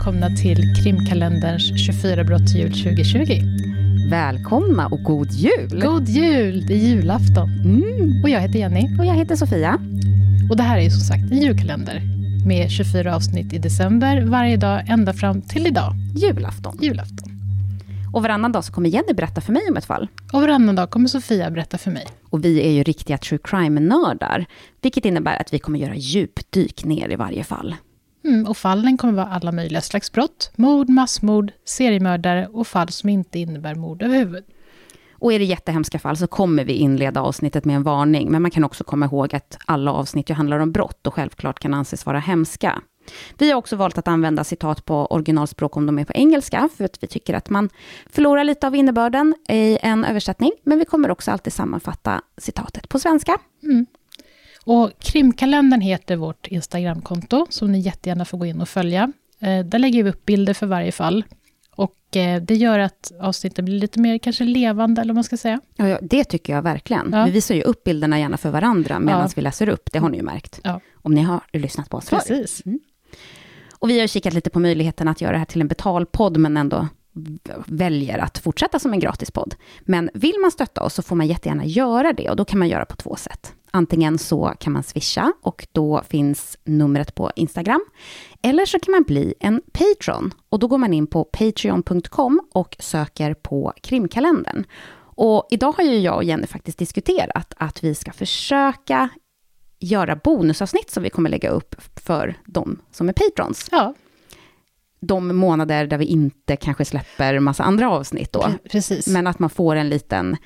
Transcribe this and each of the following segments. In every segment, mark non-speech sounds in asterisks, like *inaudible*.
välkomna till krimkalenderns 24 brott jul 2020. Välkomna och god jul! God jul! Det är julafton. Mm. Och jag heter Jenny. Och jag heter Sofia. Och det här är som sagt en julkalender med 24 avsnitt i december varje dag ända fram till idag, Julafton. julafton. Och varannan dag så kommer Jenny berätta för mig om ett fall. Och varannan dag kommer Sofia berätta för mig. Och vi är ju riktiga true crime-nördar, vilket innebär att vi kommer göra djupdyk ner i varje fall. Mm, och fallen kommer vara alla möjliga slags brott. Mord, massmord, seriemördare och fall som inte innebär mord överhuvud. Och är det jättehemska fall så kommer vi inleda avsnittet med en varning, men man kan också komma ihåg att alla avsnitt ju handlar om brott och självklart kan anses vara hemska. Vi har också valt att använda citat på originalspråk om de är på engelska, för att vi tycker att man förlorar lite av innebörden i en översättning, men vi kommer också alltid sammanfatta citatet på svenska. Mm. Och krimkalendern heter vårt Instagramkonto, som ni jättegärna får gå in och följa. Eh, där lägger vi upp bilder för varje fall. Och eh, det gör att avsnitten blir lite mer kanske levande, eller vad man ska säga. Ja, ja, det tycker jag verkligen. Ja. Vi visar ju upp bilderna gärna för varandra medan Ja. vi läser upp, det har ni ju märkt. Om ni har lyssnat på oss förr. Precis. Och vi har kikat lite på möjligheten att göra det här till en betalpodd, men ändå väljer att fortsätta som en gratispodd. Men vill man stötta oss så får man jättegärna göra det och då kan man göra på två sätt. Antingen så kan man swisha och då finns numret på Instagram. Eller så kan man bli en Patreon och då går man in på patreon.com och söker på krimkalendern. Och idag har ju jag och Jenny faktiskt diskuterat att vi ska försöka göra bonusavsnitt som vi kommer lägga upp för de som är patrons. Ja, De månader där vi inte kanske släpper massa andra avsnitt då. pre- precis. Men att man får en liten,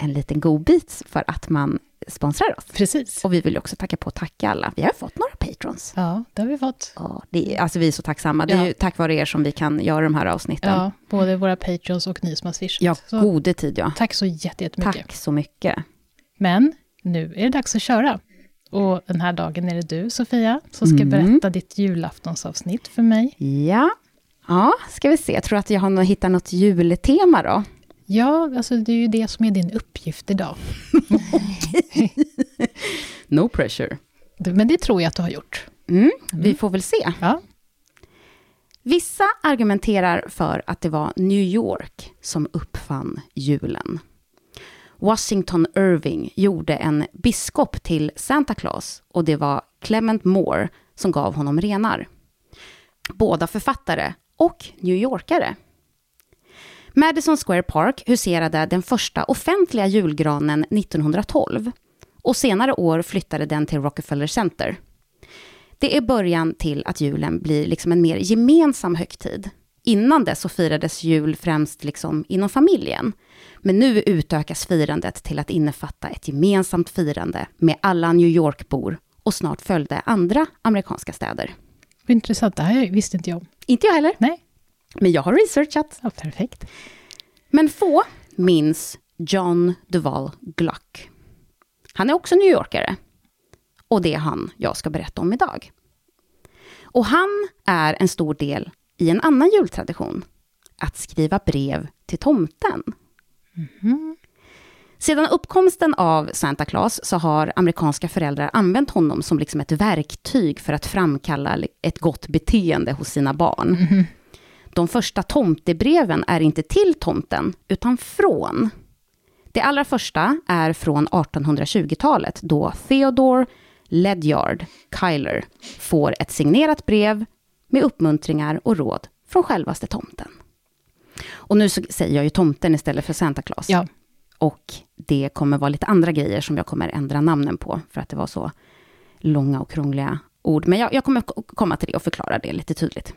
en liten godbit för att man sponsrar oss. Precis. Och vi vill också tacka på och tacka alla. Vi har fått några patrons. Ja, det har vi fått. Ja, det är, alltså vi är så tacksamma. Det är Ja. ju tack vare er som vi kan göra de här avsnitten. Ja, både våra patrons och ni som har swishat. Ja, så, gode tid ja. tack så jätte- jättemycket. Tack så mycket. Men nu är det dags att köra. Och den här dagen är det du, Sofia, som ska Mm. berätta ditt julaftonsavsnitt för mig. Ja. Ja, ska vi se. Jag tror att jag har hittat något jultema då. Ja, alltså det är ju det som är din uppgift idag. *laughs* No pressure. Men det tror jag att du har gjort. Mm, Vi får väl se. Ja, Vissa argumenterar för att det var New York som uppfann julen. Washington Irving gjorde en biskop till Santa Claus och det var Clement Moore som gav honom renar. Båda författare och New Yorkare. Madison Square Park huserade den första offentliga julgranen 1912 och senare år flyttade den till Rockefeller Center. Det är början till att julen blir liksom en mer gemensam högtid. Innan dess så firades jul främst liksom inom familjen. Men nu utökas firandet till att innefatta ett gemensamt firande med alla New York-bor och snart följde andra amerikanska städer. intressant. Det här visste inte jag. Inte jag heller, Nej, men jag har researchat. ja, perfekt. Men få minns John Duval Gluck. Han är också New Yorkare. Och det är han jag ska berätta om idag. Och han är en stor del i en annan jultradition. Att skriva brev till tomten. Sedan uppkomsten av Santa Claus så har amerikanska föräldrar använt honom som liksom ett verktyg för att framkalla ett gott beteende hos sina barn. De första tomtebreven är inte till tomten, utan från. Det allra första är från 1820-talet, då Theodore Ledyard Kyler får ett signerat brev med uppmuntringar och råd från självaste tomten. Och nu säger jag ju tomten istället för Santa Claus. Ja, Och det kommer vara lite andra grejer som jag kommer ändra namnen på, för att det var så långa och krångliga ord. Men jag, jag kommer komma till det och förklara det lite tydligt.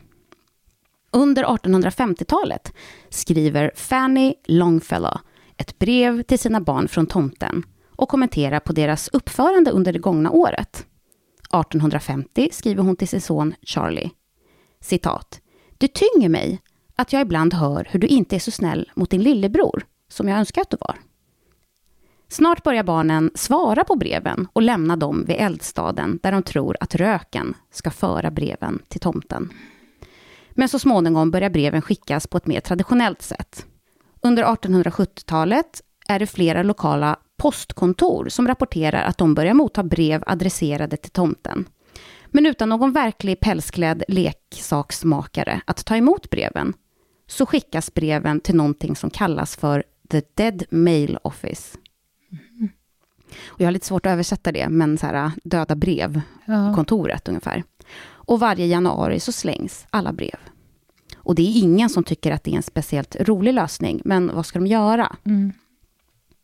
Under 1850-talet skriver Fanny Longfellow ett brev till sina barn från tomten och kommenterar på deras uppförande under det gångna året. 1850 skriver hon till sin son Charlie. Citat. Det tynger mig att jag ibland hör hur du inte är så snäll mot din lillebror som jag önskar att du var. Snart börjar barnen svara på breven och lämna dem vid eldstaden där de tror att röken ska föra breven till tomten. Men så småningom börjar breven skickas på ett mer traditionellt sätt. Under 1870-talet är det flera lokala postkontor som rapporterar att de börjar motta brev adresserade till tomten. Men utan någon verklig pälsklädd leksaksmakare att ta emot breven, så skickas breven till någonting som kallas för The Dead Mail Office. Och jag har lite svårt att översätta det, men så här, döda brev, Ja. ungefär. Och varje januari så slängs alla brev. Och det är ingen som tycker att det är en speciellt rolig lösning, men vad ska de göra? Mm.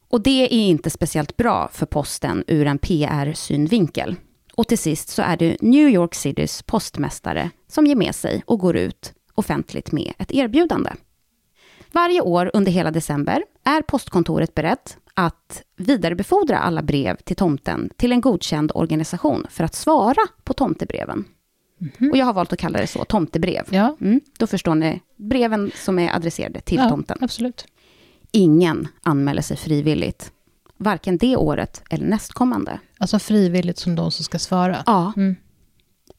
Och det är inte speciellt bra för posten ur en PR-synvinkel. Och till sist så är det New York Citys postmästare som ger med sig och går ut offentligt med ett erbjudande. Varje år under hela december är postkontoret berett att vidarebefordra alla brev till tomten till en godkänd organisation för att svara på tomtebreven. Och jag har valt att kalla det så, tomtebrev. Ja, Mm, då förstår ni, breven som är adresserade till ja tomten. absolut. Ingen anmäler sig frivilligt. Varken det året eller nästkommande. Alltså frivilligt som de som ska svara. Ja. Mm.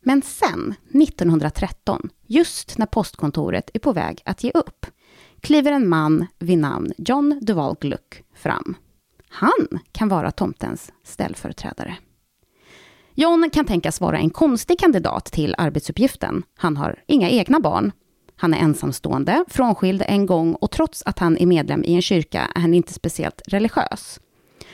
Men sen, 1913, just när postkontoret är på väg att ge upp, kliver en man vid namn John Duval Gluck fram. Han kan vara tomtens ställföreträdare. John kan tänkas vara en konstig kandidat till arbetsuppgiften. Han har inga egna barn. Han är ensamstående, frånskild en gång och trots att han är medlem i en kyrka är han inte speciellt religiös.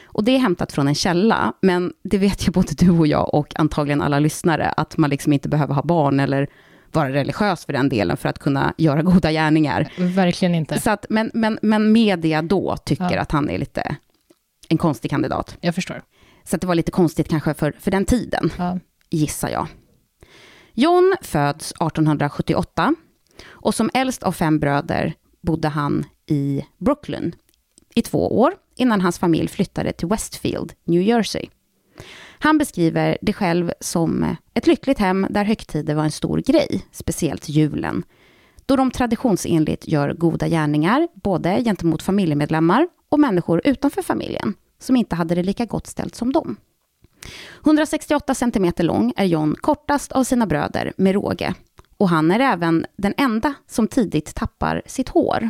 Och det är hämtat från en källa, men det vet ju både du och jag och antagligen alla lyssnare, att man liksom inte behöver ha barn eller vara religiös för den delen för att kunna göra goda gärningar. Verkligen inte. Så att, men, men, men media då tycker Ja. att han är lite en konstig kandidat. Jag förstår. Så det var lite konstigt kanske för, för den tiden, Ja. gissar jag. John föds 1878 och som äldst av fem bröder bodde han i Brooklyn i två år innan hans familj flyttade till Westfield, New Jersey. Han beskriver det själv som ett lyckligt hem där högtider var en stor grej, speciellt julen, då de traditionsenligt gör goda gärningar, både gentemot familjemedlemmar och människor utanför familjen, som inte hade det lika gott ställt som dem. 168 cm lång är John kortast av sina bröder med råge. Och han är även den enda som tidigt tappar sitt hår.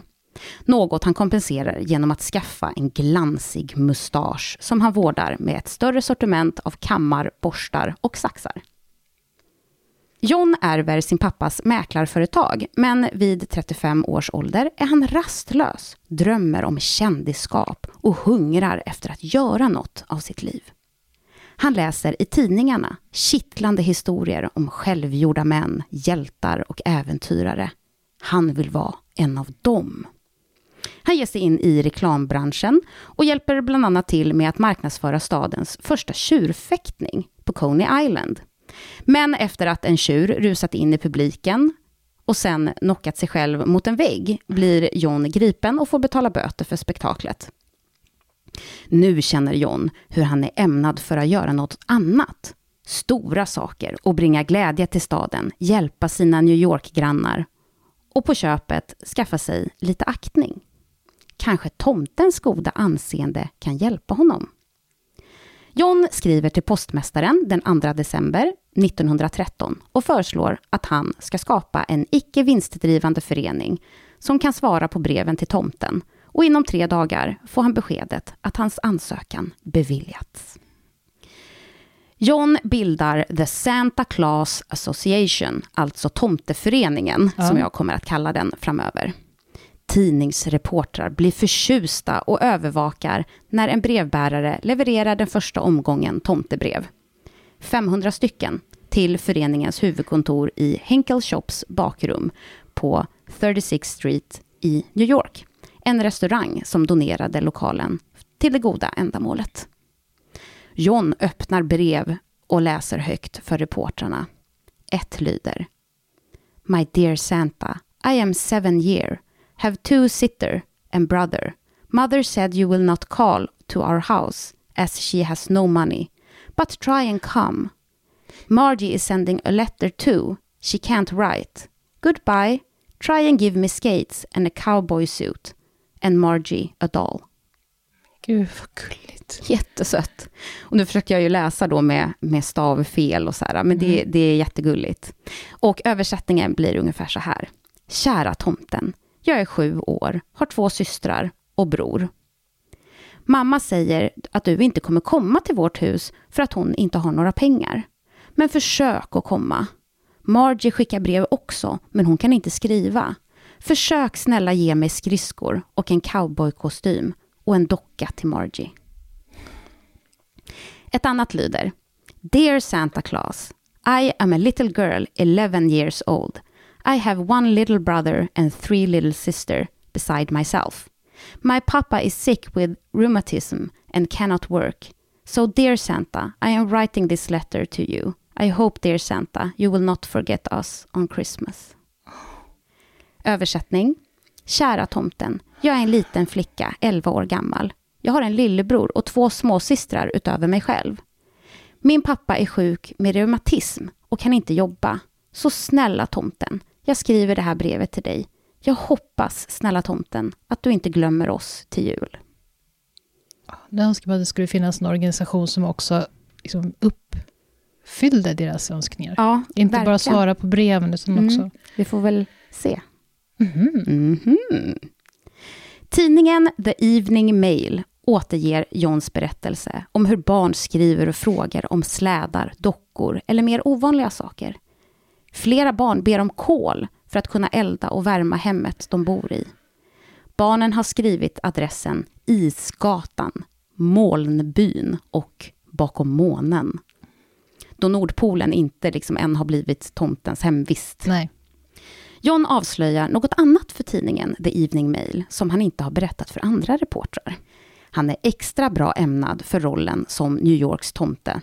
Något han kompenserar genom att skaffa en glansig mustasch som han vårdar med ett större sortiment av kammar, borstar och saxar. John ärver sin pappas mäklarföretag, men vid 35 års ålder är han rastlös, drömmer om kändisskap och hungrar efter att göra något av sitt liv. Han läser i tidningarna kittlande historier om självgjorda män, hjältar och äventyrare. Han vill vara en av dem. Han ger sig in i reklambranschen och hjälper bland annat till med att marknadsföra stadens första tjurfäktning på Coney Island. Men efter att en tjur rusat in i publiken och sen knockat sig själv mot en vägg blir John gripen och får betala böter för spektaklet. Nu känner John hur han är ämnad för att göra något annat. Stora saker och bringa glädje till staden, hjälpa sina New York-grannar och på köpet skaffa sig lite aktning. Kanske tomtens goda anseende kan hjälpa honom. John skriver till postmästaren den 2 december 1913 och föreslår att han ska skapa en icke vinstdrivande förening som kan svara på breven till tomten och inom tre dagar får han beskedet att hans ansökan beviljats. John bildar The Santa Claus Association, alltså Tomteföreningen, Ja. som jag kommer att kalla den framöver. Tidningsreportrar blir förtjusta och övervakar när en brevbärare levererar den första omgången tomtebrev. 500 stycken till föreningens huvudkontor i Henkel Shops bakrum på 36 Street i New York. En restaurang som donerade lokalen till det goda ändamålet. John öppnar brev och läser högt för reportrarna. Ett lyder. My dear Santa, I am seven year, have two sister and brother. Mother said you will not call to our house as she has no money, but try and come. Margie is sending a letter too. She can't write. Goodbye. Try and give me skates and a cowboy suit. And Margie a doll. Gud, vad gulligt. Jättesött. Och nu försöker jag ju läsa då med, med stavfel och så här, men det, det är jättegulligt. Och översättningen blir ungefär så här. Kära tomten, jag är sju år, har två systrar och bror. Mamma säger att du inte kommer komma till vårt hus för att hon inte har några pengar. men försök att komma. Margie skickar brev också, men hon kan inte skriva. Försök snälla ge mig skridskor och en cowboykostym och en docka till Margie. Ett annat lyder. Dear Santa Claus, I am a little girl 11 years old. I have one little brother and three little sister beside myself. My papa is sick with rheumatism and cannot work. So dear Santa, I am writing this letter to you. I hope dear Santa, you will not forget us on Christmas. Översättning. Kära tomten, jag är en liten flicka, 11 år gammal. Jag har en lillebror och två småsystrar utöver mig själv. Min pappa är sjuk med reumatism och kan inte jobba. Så snälla tomten, jag skriver det här brevet till dig. Jag hoppas, snälla tomten, att du inte glömmer oss till jul. Jag önskar att det skulle finnas en organisation som också liksom uppfyllde deras önskningar. Ja, inte verkligen. bara svara på breven, utan Mm. också... Vi får väl se. Mhm. Mhm. Tidningen The Evening Mail återger Johns berättelse om hur barn skriver och frågar om slädar, dockor eller mer ovanliga saker. Flera barn ber om kol för att kunna elda och värma hemmet de bor i. Barnen har skrivit adressen Isgatan, Molnbyn och Bakom månen. Då Nordpolen inte liksom än har blivit tomtens hemvist. Nej. John avslöjar något annat för tidningen The Evening Mail som han inte har berättat för andra reportrar. Han är extra bra ämnad för rollen som New Yorks tomte.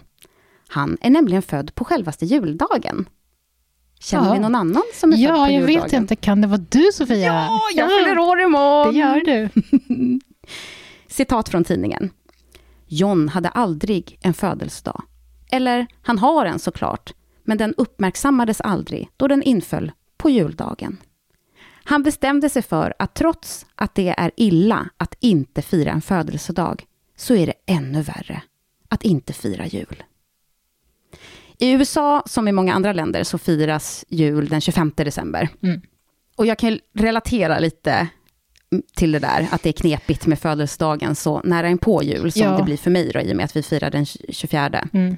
Han är nämligen född på självaste juldagen. Känner Ja. vi någon annan som är född Ja, på jag juldagen? vet inte. Kan det vara du, Sofia? Ja, jag fyller år imorgon! Det gör du. *laughs* Citat från tidningen. John hade aldrig en födelsedag. Eller, han har en såklart, men den uppmärksammades aldrig då den inföll på juldagen. Han bestämde sig för att trots att det är illa att inte fira en födelsedag, så är det ännu värre att inte fira jul. I USA, som i många andra länder, så firas jul den 25 december. Mm. Och jag kan relatera lite till det där, att det är knepigt med födelsedagen så nära in på jul, som Ja. det blir för mig då, i och med att vi firar den 24. Mm.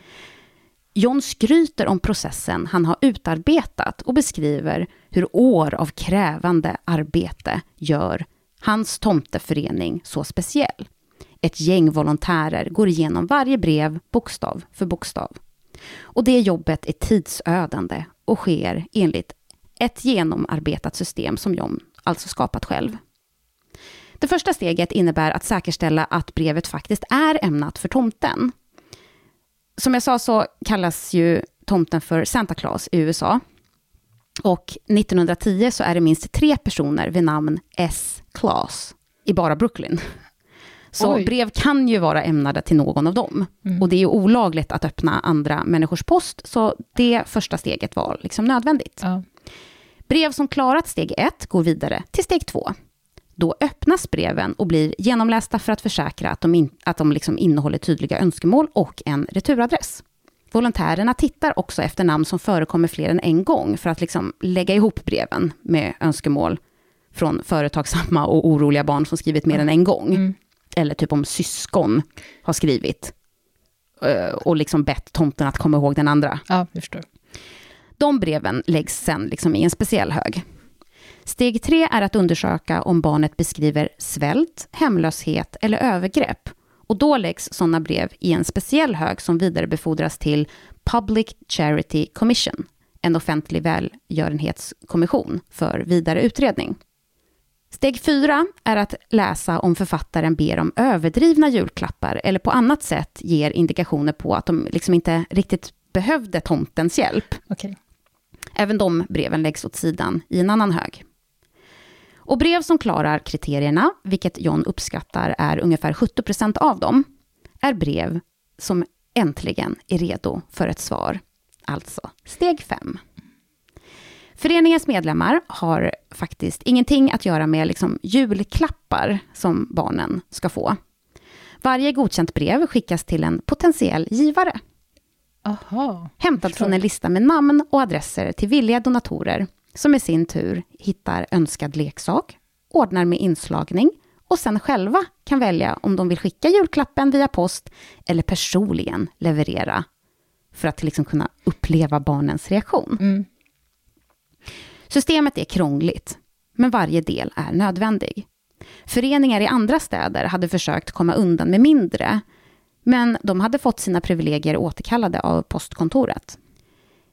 John skryter om processen han har utarbetat och beskriver hur år av krävande arbete gör hans tomteförening så speciell. Ett gäng volontärer går igenom varje brev bokstav för bokstav. Och det jobbet är tidsödande och sker enligt ett genomarbetat system som John alltså skapat själv. Det första steget innebär att säkerställa att brevet faktiskt är ämnat för tomten. Som jag sa så kallas ju tomten för Santa Claus i USA. Och 1910 så är det minst tre personer vid namn S. Claus i bara Brooklyn. Så Oj. brev kan ju vara ämnade till någon av dem. Mm. Och det är ju olagligt att öppna andra människors post, så det första steget var liksom nödvändigt. Ja. Brev som klarat steg ett går vidare till steg två. Då öppnas breven och blir genomlästa för att försäkra att de, in, att de liksom innehåller tydliga önskemål och en returadress. Volontärerna tittar också efter namn som förekommer fler än en gång för att liksom lägga ihop breven med önskemål från företagsamma och oroliga barn som skrivit mer än en gång. Mm. Eller typ om syskon har skrivit eh, och liksom bett tomten att komma ihåg den andra. ja, jag förstår. De breven läggs sen liksom i en speciell hög. Steg tre är att undersöka om barnet beskriver svält, hemlöshet eller övergrepp. Och då läggs sådana brev i en speciell hög som vidarebefordras till Public Charity Commission, en offentlig välgörenhetskommission för vidare utredning. Steg fyra är att läsa om författaren ber om överdrivna julklappar eller på annat sätt ger indikationer på att de liksom inte riktigt behövde tomtens hjälp. Okej. Även de breven läggs åt sidan i en annan hög. Och brev som klarar kriterierna, vilket John uppskattar är ungefär 70% av dem, är brev som äntligen är redo för ett svar. Alltså steg fem. Föreningens medlemmar har faktiskt ingenting att göra med liksom julklappar som barnen ska få. Varje godkänt brev skickas till en potentiell givare Aha. hämtad från en lista med namn och adresser till villiga donatorer, som i sin tur hittar önskad leksak, ordnar med inslagning och sen själva kan välja om de vill skicka julklappen via post eller personligen leverera för att liksom kunna uppleva barnens reaktion. Mm. Systemet är krångligt, men varje del är nödvändig. Föreningar i andra städer hade försökt komma undan med mindre, men de hade fått sina privilegier återkallade av postkontoret.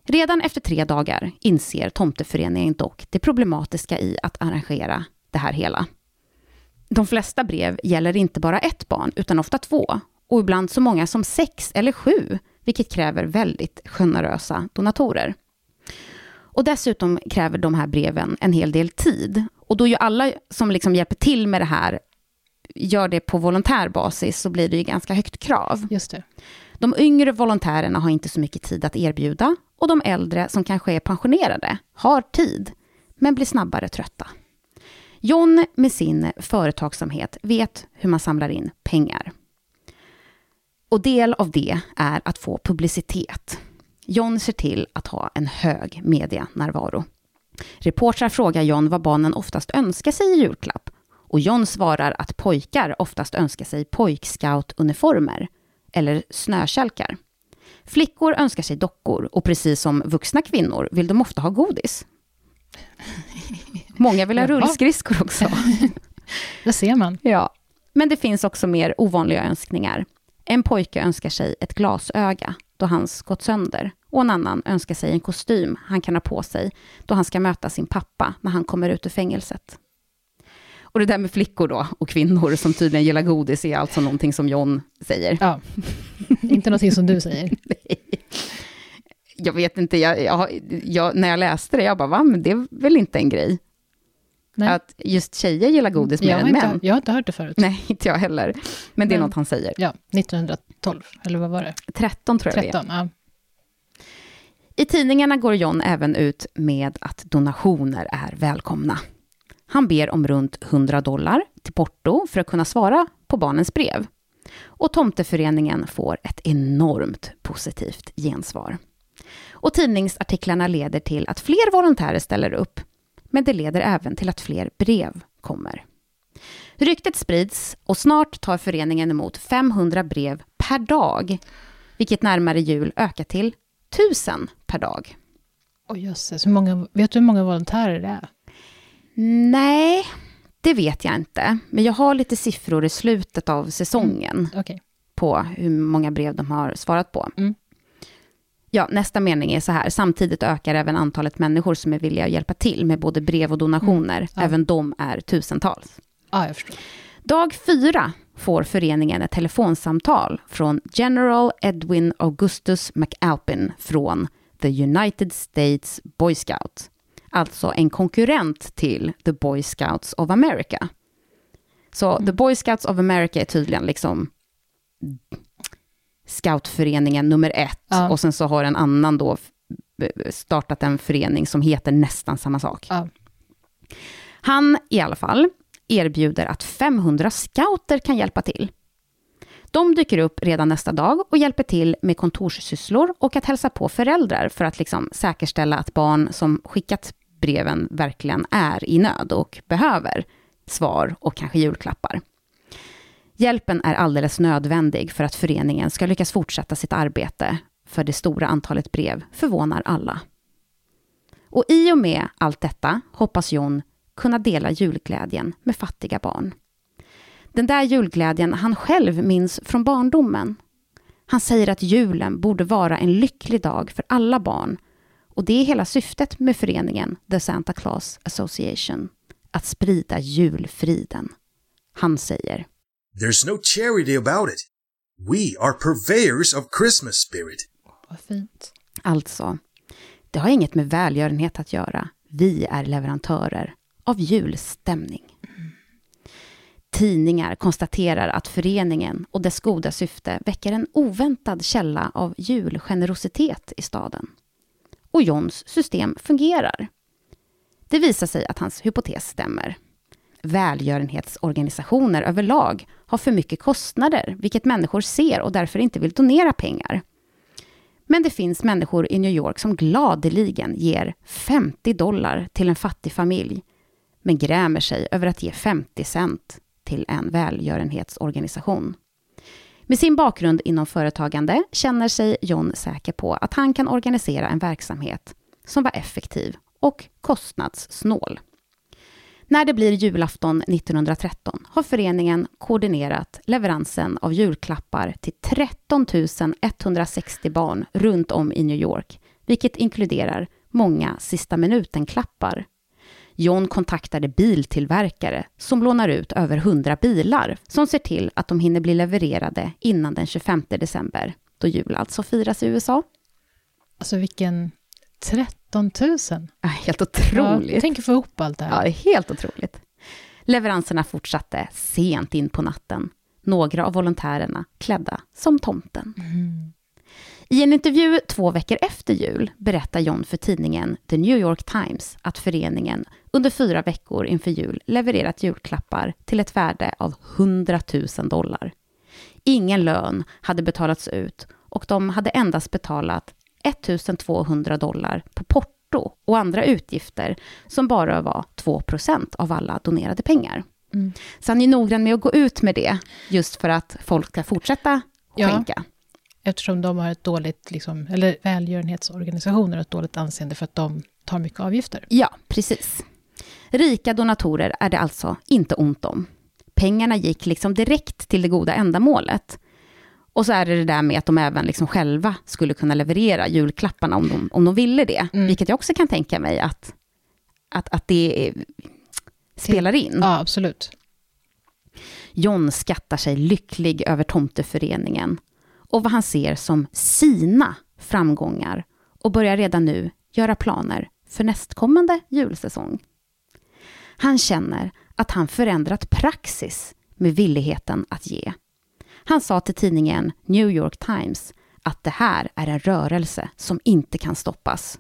Redan efter tre dagar inser tomteföreningen dock det problematiska i att arrangera det här hela. De flesta brev gäller inte bara ett barn, utan ofta två, och ibland så många som sex eller sju, vilket kräver väldigt generösa donatorer. Och dessutom kräver de här breven en hel del tid. Och då ju alla som liksom hjälper till med det här gör det på volontär basis så blir det ju ganska högt krav. Just det. De yngre volontärerna har inte så mycket tid att erbjuda och de äldre som kanske är pensionerade har tid, men blir snabbare trötta. John med sin företagsamhet vet hur man samlar in pengar. Och del av det är att få publicitet. John ser till att ha en hög medianärvaro. Reportrar frågar John vad barnen oftast önskar sig i julklapp och John svarar att pojkar oftast önskar sig pojkscoutuniformer eller snökälkar. Flickor önskar sig dockor och precis som vuxna kvinnor vill de ofta ha godis. Många vill ha *laughs* rullskridskor också. *laughs* Det ser man. Ja. Men det finns också mer ovanliga önskningar. En pojke önskar sig ett glasöga då hans gått sönder och en annan önskar sig en kostym han kan ha på sig då han ska möta sin pappa när han kommer ut ur fängelset. Och det där med flickor då och kvinnor som tydligen gillar godis är alltså någonting som John säger. Ja. inte någonting som du säger. *laughs* Jag vet inte, jag, jag, jag, när jag läste det, jag bara, va, men det är väl inte en grej? Nej. Att just tjejer gillar godis mer än inte, män. jag har inte hört det förut. Nej, inte jag heller. Men det är Men- något han säger. Ja, 1912, eller vad var det? 13 tror jag det är. 13, ja. I tidningarna går John även ut med att donationer är välkomna. Han ber om runt 100 dollar till porto för att kunna svara på barnens brev. Och Tomteföreningen får ett enormt positivt gensvar. Och tidningsartiklarna leder till att fler volontärer ställer upp, men det leder även till att fler brev kommer. Ryktet sprids och snart tar föreningen emot 500 brev per dag, vilket närmare jul ökar till 1000 per dag. Oj jösses, hur många, vet du hur många volontärer det är? Nej, det vet jag inte. Men jag har lite siffror i slutet av säsongen Okej. på hur många brev de har svarat på. Mm. Ja, nästa mening är så här. Samtidigt ökar även antalet människor som är villiga att hjälpa till med både brev och donationer. Mm, ja. Även de är tusentals. Ja, jag förstår. Dag fyra får föreningen ett telefonsamtal från General Edwin Augustus McAlpin från The United States Boy Scout. Alltså en konkurrent till The Boy Scouts of America. Så The Boy Scouts of America är tydligen liksom scoutföreningen nummer ett. Ja. Och sen så har en annan då startat en förening som heter nästan samma sak. Ja. Han i alla fall erbjuder att 500 scouter kan hjälpa till. De dyker upp redan nästa dag och hjälper till med kontorssysslor och att hälsa på föräldrar för att liksom säkerställa att barn som skickat breven verkligen är i nöd och behöver svar och kanske julklappar. Hjälpen är alldeles nödvändig för att föreningen ska lyckas fortsätta sitt arbete, för det stora antalet brev förvånar alla. Och i och med allt detta hoppas John kunna dela julglädjen med fattiga barn. Den där julglädjen han själv minns från barndomen. Han säger att julen borde vara en lycklig dag för alla barn och det är hela syftet med föreningen The Santa Claus Association, att sprida julfriden. Han säger There's no charity about it. We are purveyors of Christmas spirit. Vad fint. Alltså, det har inget med välgörenhet att göra. Vi är leverantörer av julstämning. Tidningar konstaterar att föreningen och dess goda syfte väcker en oväntad källa av julgenerositet i staden. Och Johns system fungerar. Det visar sig att hans hypotes stämmer. Välgörenhetsorganisationer överlag har för mycket kostnader, vilket människor ser och därför inte vill donera pengar. Men det finns människor i New York som gladeligen ger 50 dollar till en fattig familj, men grämer sig över att ge 50 cent till en välgörenhetsorganisation. Med sin bakgrund inom företagande känner sig John säker på att han kan organisera en verksamhet som var effektiv och kostnadssnål. När det blir julafton 1913 har föreningen koordinerat leveransen av julklappar till 13 160 barn runt om i New York, vilket inkluderar många sista minuten-klappar. John kontaktade biltillverkare som lånar ut över 100 bilar som ser till att de hinner bli levererade innan den 25 december, då jul alltså firas i USA. Alltså vilken 13 000. Ja, helt otroligt. Ja, tänk få ihop allt det här. Ja, det är helt otroligt. Leveranserna fortsatte sent in på natten. Några av volontärerna klädda som tomten. Mm. I en intervju två veckor efter jul berättar John för tidningen The New York Times att föreningen under fyra veckor inför jul levererat julklappar till ett värde av 100 000 dollar. Ingen lön hade betalats ut och de hade endast betalat 1200 dollar på porto och andra utgifter som bara var 2% av alla donerade pengar. Mm. Så han är noggrann med att gå ut med det, just för att folk ska fortsätta Ja. skänka. Eftersom de har ett dåligt, liksom, eller välgörenhetsorganisationer har ett dåligt anseende för att de tar mycket avgifter. Ja, precis. Rika donatorer är det alltså inte ont om. Pengarna gick liksom direkt till det goda ändamålet. Och så är det det där med att de även liksom själva skulle kunna leverera julklapparna om de, om de ville det. Mm. Vilket jag också kan tänka mig att, att, att det eh, spelar in. Ja, absolut. John skattar sig lycklig över tomteföreningen och vad han ser som sina framgångar och börjar redan nu göra planer för nästkommande julsäsong. Han känner att han förändrat praxis med villigheten att ge. Han sa till tidningen New York Times att det här är en rörelse som inte kan stoppas.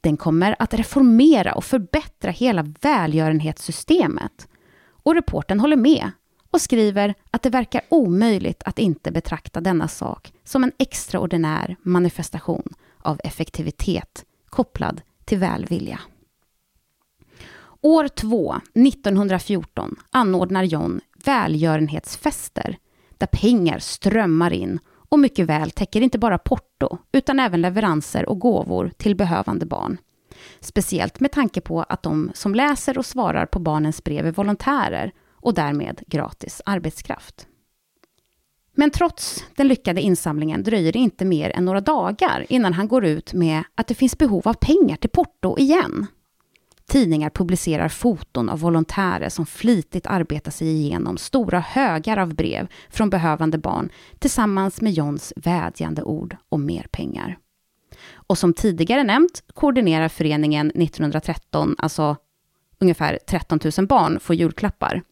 Den kommer att reformera och förbättra hela välgörenhetssystemet. Och reporten håller med och skriver att det verkar omöjligt att inte betrakta denna sak som en extraordinär manifestation av effektivitet kopplad till välvilja. År 2, 1914, anordnar John välgörenhetsfester där pengar strömmar in och mycket väl täcker inte bara porto utan även leveranser och gåvor till behövande barn. Speciellt med tanke på att de som läser och svarar på barnens brev är volontärer och därmed gratis arbetskraft. Men trots den lyckade insamlingen dröjer det inte mer än några dagar innan han går ut med att det finns behov av pengar till porto igen. Tidningar publicerar foton av volontärer som flitigt arbetar sig igenom stora högar av brev från behövande barn tillsammans med Johns vädjande ord om mer pengar. Och som tidigare nämnt koordinerar föreningen 1913, alltså ungefär 13 000 barn får julklappar.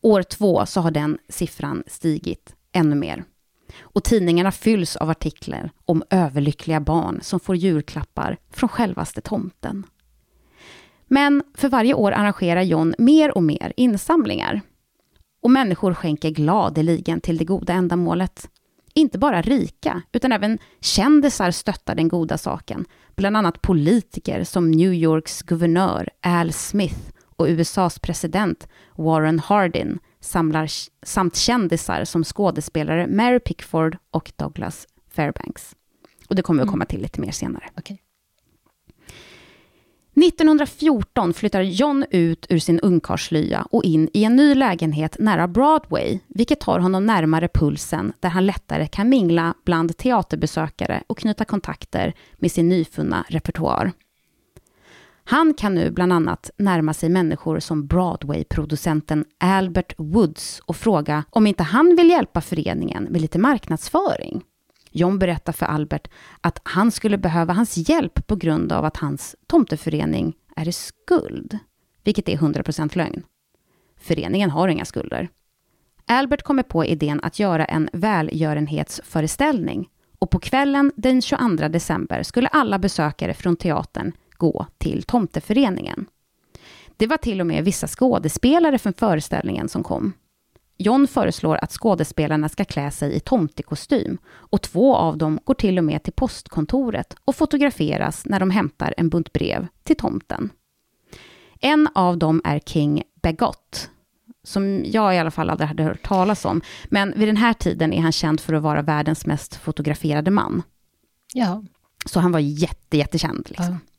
År två så har den siffran stigit ännu mer. Och tidningarna fylls av artiklar om överlyckliga barn som får julklappar från självaste tomten. Men för varje år arrangerar John mer och mer insamlingar. Och människor skänker gladeligen till det goda ändamålet. Inte bara rika, utan även kändisar stöttar den goda saken. Bland annat politiker som New Yorks guvernör Al Smith och USAs president Warren Hardin samlar, samt kändisar som skådespelare Mary Pickford och Douglas Fairbanks. Och det kommer vi att komma till lite mer senare. Okej. 1914 flyttar John ut ur sin ungkarlslya och in i en ny lägenhet nära Broadway, vilket tar honom närmare pulsen där han lättare kan mingla bland teaterbesökare och knyta kontakter med sin nyfunna repertoar. Han kan nu bland annat närma sig människor som Broadway-producenten Albert Woods och fråga om inte han vill hjälpa föreningen med lite marknadsföring. John berättar för Albert att han skulle behöva hans hjälp på grund av att hans tomteförening är i skuld, vilket är 100% lögn. Föreningen har inga skulder. Albert kommer på idén att göra en välgörenhetsföreställning och på kvällen den 22 december skulle alla besökare från teatern gå till tomteföreningen. Det var till och med vissa skådespelare från föreställningen som kom. John föreslår att skådespelarna ska klä sig i tomtekostym och två av dem går till och med till postkontoret och fotograferas när de hämtar en bunt brev till tomten. En av dem är King Bagott, som jag i alla fall aldrig hade hört talas om. Men vid den här tiden är han känd för att vara världens mest fotograferade man. Ja. Så han var jätte, jättekänd. Liksom. ja.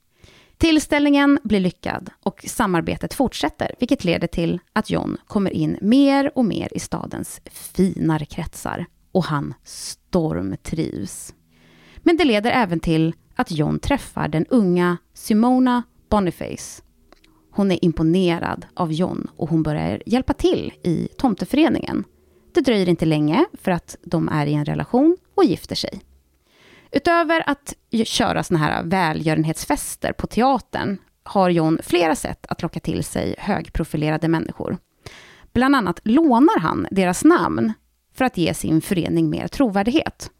Tillställningen blir lyckad och samarbetet fortsätter, vilket leder till att John kommer in mer och mer i stadens finare kretsar och han stormtrivs. Men det leder även till att John träffar den unga Simona Boniface. Hon är imponerad av John och hon börjar hjälpa till i tomteföreningen. Det dröjer inte länge för att de är i en relation och gifter sig. Utöver att köra såna här välgörenhetsfester på teatern har John flera sätt att locka till sig högprofilerade människor. Bland annat lånar han deras namn för att ge sin förening mer trovärdighet.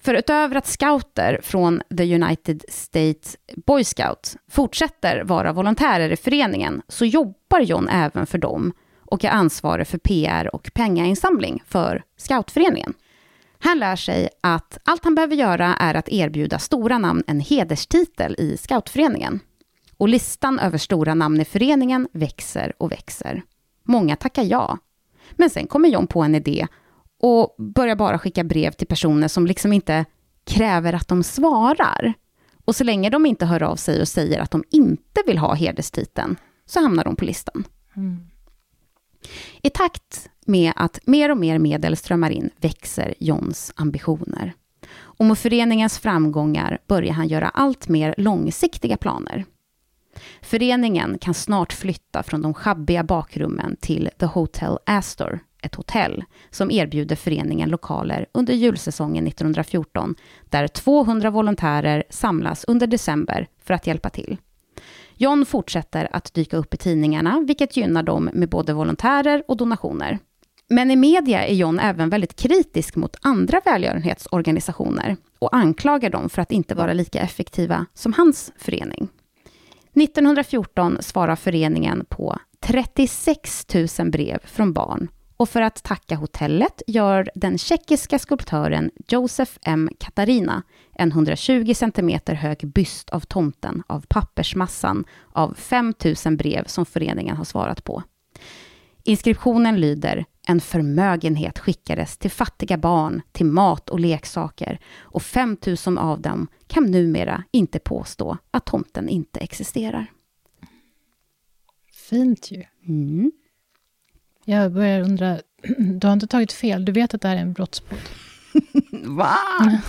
För utöver att scouter från The United States Boy Scout fortsätter vara volontärer i föreningen, så jobbar John även för dem och är ansvarig för PR och pengainsamling för scoutföreningen. Han lär sig att allt han behöver göra är att erbjuda stora namn en hederstitel i scoutföreningen. Och listan över stora namn i föreningen växer och växer. Många tackar ja. Men sen kommer John på en idé och börjar bara skicka brev till personer som liksom inte kräver att de svarar. Och så länge de inte hör av sig och säger att de inte vill ha hederstiteln, så hamnar de på listan. Mm. I takt med att mer och mer medel strömmar in växer Johns ambitioner. Och med föreningens framgångar börjar han göra allt mer långsiktiga planer. Föreningen kan snart flytta från de schabbiga bakrummen till The Hotel Astor, ett hotell som erbjuder föreningen lokaler under julsäsongen 1914, där 200 volontärer samlas under december för att hjälpa till. John fortsätter att dyka upp i tidningarna, vilket gynnar dem med både volontärer och donationer. Men i media är John även väldigt kritisk mot andra välgörenhetsorganisationer och anklagar dem för att inte vara lika effektiva som hans förening. 1914 svarar föreningen på 36 000 brev från barn och för att tacka hotellet gör den tjeckiska skulptören Joseph M. Katarina en 120 cm hög byst av tomten av pappersmassan av 5 000 brev som föreningen har svarat på. Inskriptionen lyder en förmögenhet skickades till fattiga barn, till mat och leksaker och 5 000 av dem kan numera inte påstå att tomten inte existerar. Fint ju. Mm. Jag börjar undra, *clears throat* du har inte tagit fel? Du vet att det här är en brottspodd? *laughs* Va? *laughs*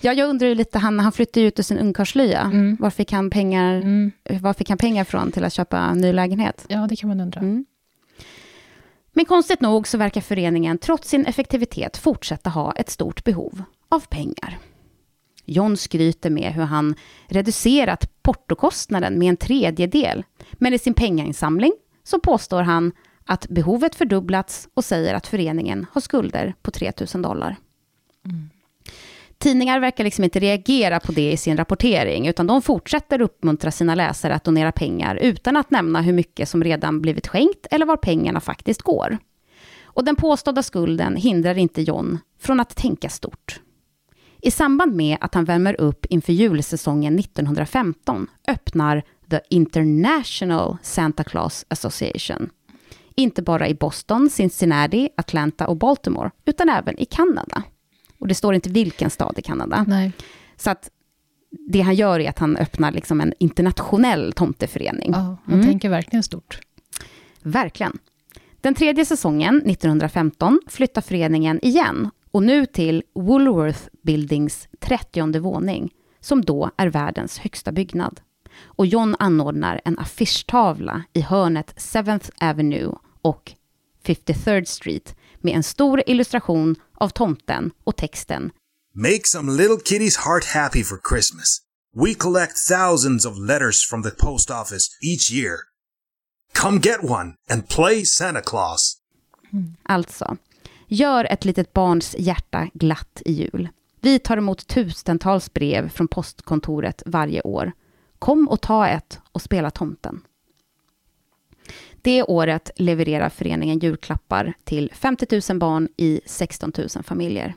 Ja, jag undrar ju lite, han, han flyttade ut ur sin ungkarlslya. Mm. Var, fick han pengar, Mm. var fick han pengar från till att köpa en ny lägenhet? Ja, det kan man undra. Mm. Men konstigt nog så verkar föreningen trots sin effektivitet fortsätta ha ett stort behov av pengar. John skryter med hur han reducerat portokostnaden med en tredjedel, men i sin pengainsamling så påstår han att behovet fördubblats och säger att föreningen har skulder på 3 000 dollar. Tidningar verkar liksom inte reagera på det i sin rapportering, utan de fortsätter uppmuntra sina läsare att donera pengar utan att nämna hur mycket som redan blivit skänkt eller var pengarna faktiskt går. Och den påstådda skulden hindrar inte John från att tänka stort. I samband med att han värmer upp inför julsäsongen 1915 öppnar The International Santa Claus Association. Inte bara i Boston, Cincinnati, Atlanta och Baltimore, utan även i Kanada. Och det står inte vilken stad i Kanada. Nej. Så att det han gör är att han öppnar liksom en internationell tomteförening. Ja, man Mm. tänker verkligen stort. Verkligen. Den tredje säsongen, 1915, flyttar föreningen igen och nu till Woolworth Buildings 30 våning, som då är världens högsta byggnad. Och John anordnar en affischtavla i hörnet 7th Avenue och 53rd Street med en stor illustration av tomten och texten Make some little kitty's heart happy for Christmas. We collect thousands of letters from the post office each year. Come get one and play Santa Claus. Alltså, gör ett litet barns hjärta glatt i jul. Vi tar emot tusentals brev från postkontoret varje år. Kom och ta ett och spela tomten. Det året levererar föreningen julklappar till 50 000 barn i 16 000 familjer.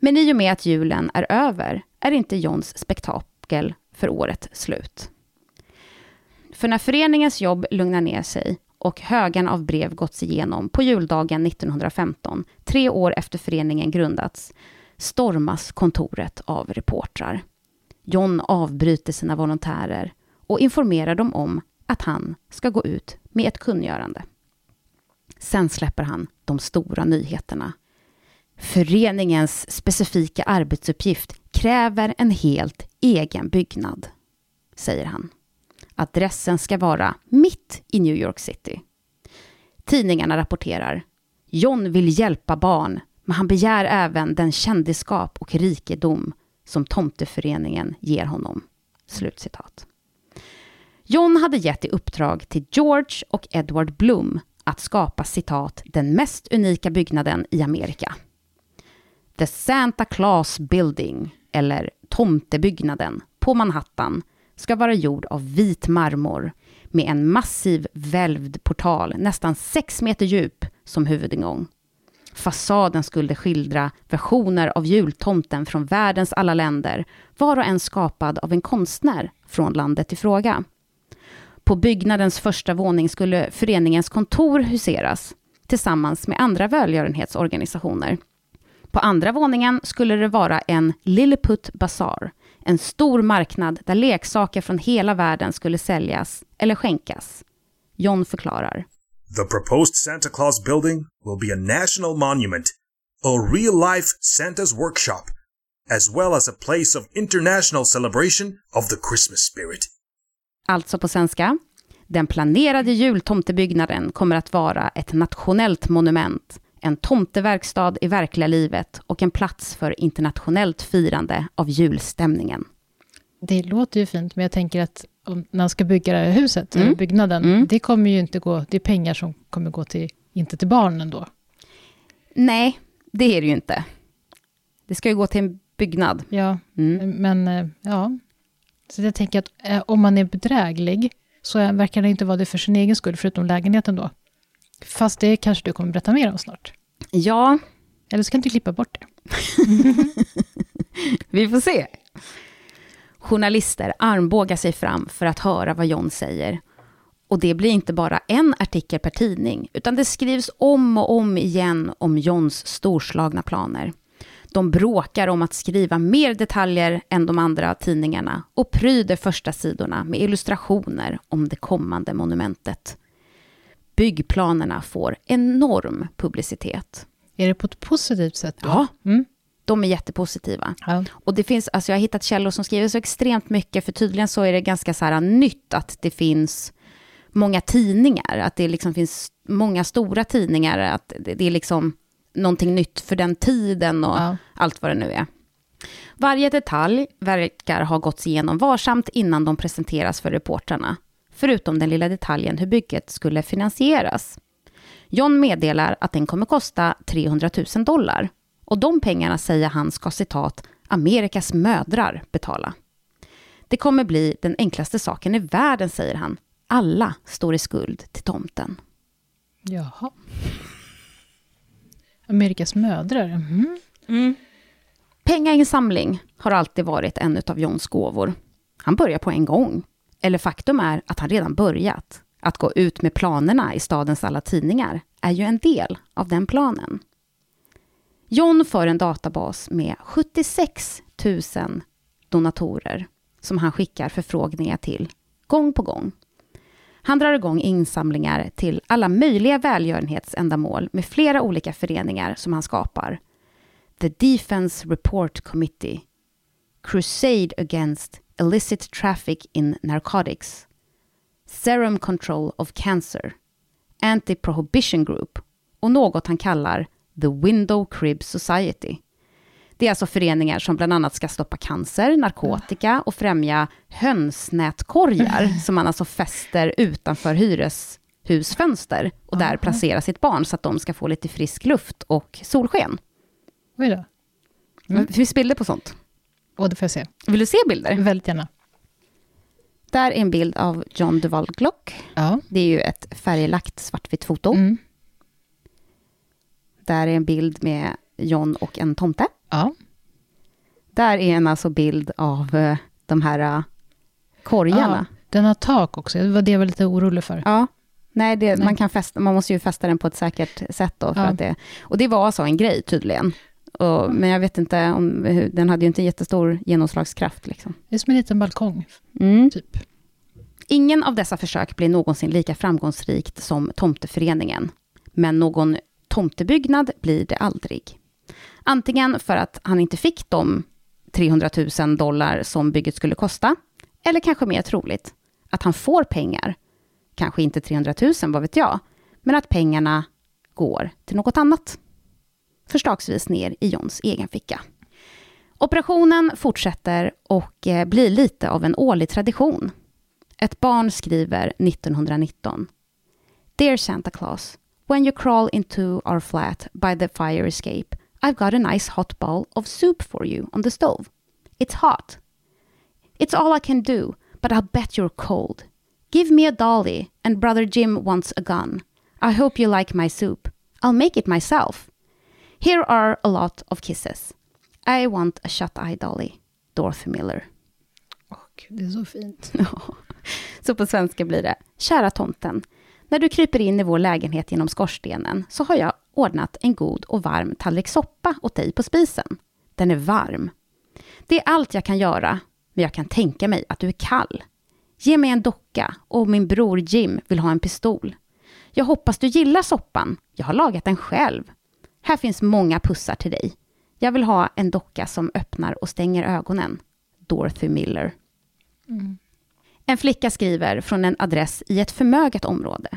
Men i och med att julen är över är inte Johns spektakel för året slut. För när föreningens jobb lugnar ner sig och högen av brev gåtts igenom på juldagen 1915, tre år efter föreningen grundats, stormas kontoret av reportrar. John avbryter sina volontärer och informerar dem om att han ska gå ut med ett kungörande. Sen släpper han de stora nyheterna. Föreningens specifika arbetsuppgift kräver en helt egen byggnad, säger han. Adressen ska vara mitt i New York City. Tidningarna rapporterar. John vill hjälpa barn, men han begär även den kändisskap och rikedom som tomteföreningen ger honom. Slutcitat. John hade gett i uppdrag till George och Edward Bloom att skapa citat den mest unika byggnaden i Amerika. The Santa Claus Building, eller Tomtebyggnaden, på Manhattan ska vara gjord av vit marmor med en massiv välvd portal nästan sex meter djup som huvudingång. Fasaden skulle skildra versioner av jultomten från världens alla länder, var och en skapad av en konstnär från landet i fråga. På byggnadens första våning skulle föreningens kontor huseras tillsammans med andra välgörenhetsorganisationer. På andra våningen skulle det vara en Lilliput Bazaar, en stor marknad där leksaker från hela världen skulle säljas eller skänkas. John förklarar. The proposed Santa Claus building will be a national monument, a real life Santa's workshop, as well as a place of international celebration of the Christmas spirit. Alltså på svenska. Den planerade jultomtebyggnaden kommer att vara ett nationellt monument, en tomteverkstad i verkliga livet och en plats för internationellt firande av julstämningen. Det låter ju fint, men jag tänker att om man ska bygga det här huset, Mm. byggnaden, Mm. det kommer ju inte gå, det är pengar som kommer gå till, inte till barnen då. Nej, det är det ju inte. Det ska ju gå till en byggnad. Ja, Mm. men eh, ja. Så jag tänker att eh, om man är bedräglig, så verkar det inte vara det för sin egen skull, förutom lägenheten då. Fast det kanske du kommer berätta mer om snart. Ja, Eller så kan du klippa bort det. *laughs* Vi får se. Journalister armbågar sig fram för att höra vad John säger. Och det blir inte bara en artikel per tidning, utan det skrivs om och om igen om Johns storslagna planer. De bråkar om att skriva mer detaljer än de andra tidningarna och pryder första sidorna med illustrationer om det kommande monumentet. Byggplanerna får enorm publicitet. Är det på ett positivt sätt då? Ja. Mm. De är jättepositiva. ja. Och det finns, alltså jag har hittat källor som skriver så extremt mycket, för tydligen så är det ganska så här nytt att det finns många tidningar, att det liksom finns många stora tidningar, att det, det är liksom någonting nytt för den tiden och Ja. allt vad det nu är. Varje detalj verkar ha gåtts igenom varsamt innan de presenteras för reportrarna, förutom den lilla detaljen hur bygget skulle finansieras. John meddelar att den kommer kosta 300 000 dollar och de pengarna säger han ska citat Amerikas mödrar betala. Det kommer bli den enklaste saken i världen, säger han. Alla står i skuld till tomten. Jaha. Amerikas mödrar. Mhm. Pengainsamling har alltid varit en av Johns gåvor. Han börjar på en gång. Eller faktum är att han redan börjat. Att gå ut med planerna i stadens alla tidningar är ju en del av den planen. John för en databas med 76 000 donatorer som han skickar förfrågningar till gång på gång. Han drar igång insamlingar till alla möjliga välgörenhetsändamål med flera olika föreningar som han skapar. The Defense Report Committee, Crusade Against Illicit Traffic in Narcotics, Serum Control of Cancer, Anti-Prohibition Group och något han kallar The Window Crib Society. Det är alltså föreningar som bland annat ska stoppa cancer, narkotika och främja hönsnätkorgar som man alltså fäster utanför hyreshusfönster och där Aha. placerar sitt barn så att de ska få lite frisk luft och solsken. Oj då. Mm. Det finns bilder på sånt. Och det får jag se. Vill du se bilder? Väldigt gärna. Där är en bild av John Duval Glock. Ja. Det är ju ett färglagt svartvitt foto. Mm. Där är en bild med John och en tomte. Ja. Där är en alltså bild av eh, de här eh, korgarna. ja. Den har tak också. Det var det jag var lite orolig för. Ja. Nej, det, Nej. Man, kan fästa, man måste ju fästa den på ett säkert sätt då. För Ja. att det, och det var så en grej tydligen. Och, men jag vet inte, om, den hade ju inte jättestor genomslagskraft. Liksom. Det är som en liten balkong, Mm. typ. Ingen av dessa försök blir någonsin lika framgångsrikt som Tomteföreningen. Men någon tomtebyggnad blir det aldrig. Antingen för att han inte fick de 300 000 dollar som bygget skulle kosta, eller kanske mer troligt, att han får pengar. Kanske inte 300 000, vad vet jag, men att pengarna går till något annat. Förslagsvis ner i Johns egen ficka. Operationen fortsätter och eh, blir lite av en årlig tradition. Ett barn skriver 1919. Dear Santa Claus, when you crawl into our flat by the fire escape, I've got a nice hot bowl of soup for you on the stove. It's hot. It's all I can do, but I'll bet you're cold. Give me a dolly, and brother Jim wants a gun. I hope you like my soup. I'll make it myself. Here are a lot of kisses. I want a shut-eye dolly. Dorothy Miller. Åh, Gud, det är så fint. *laughs* Så på svenska blir det, kära tomten, när du kryper in i vår lägenhet genom skorstenen så har jag ordnat en god och varm tallrik soppa åt dig på spisen. Den är varm. Det är allt jag kan göra, men jag kan tänka mig att du är kall. Ge mig en docka och min bror Jim vill ha en pistol. Jag hoppas du gillar soppan. Jag har lagat den själv. Här finns många pussar till dig. Jag vill ha en docka som öppnar och stänger ögonen. Dorothy Miller. Mm. En flicka skriver från en adress i ett förmöget område.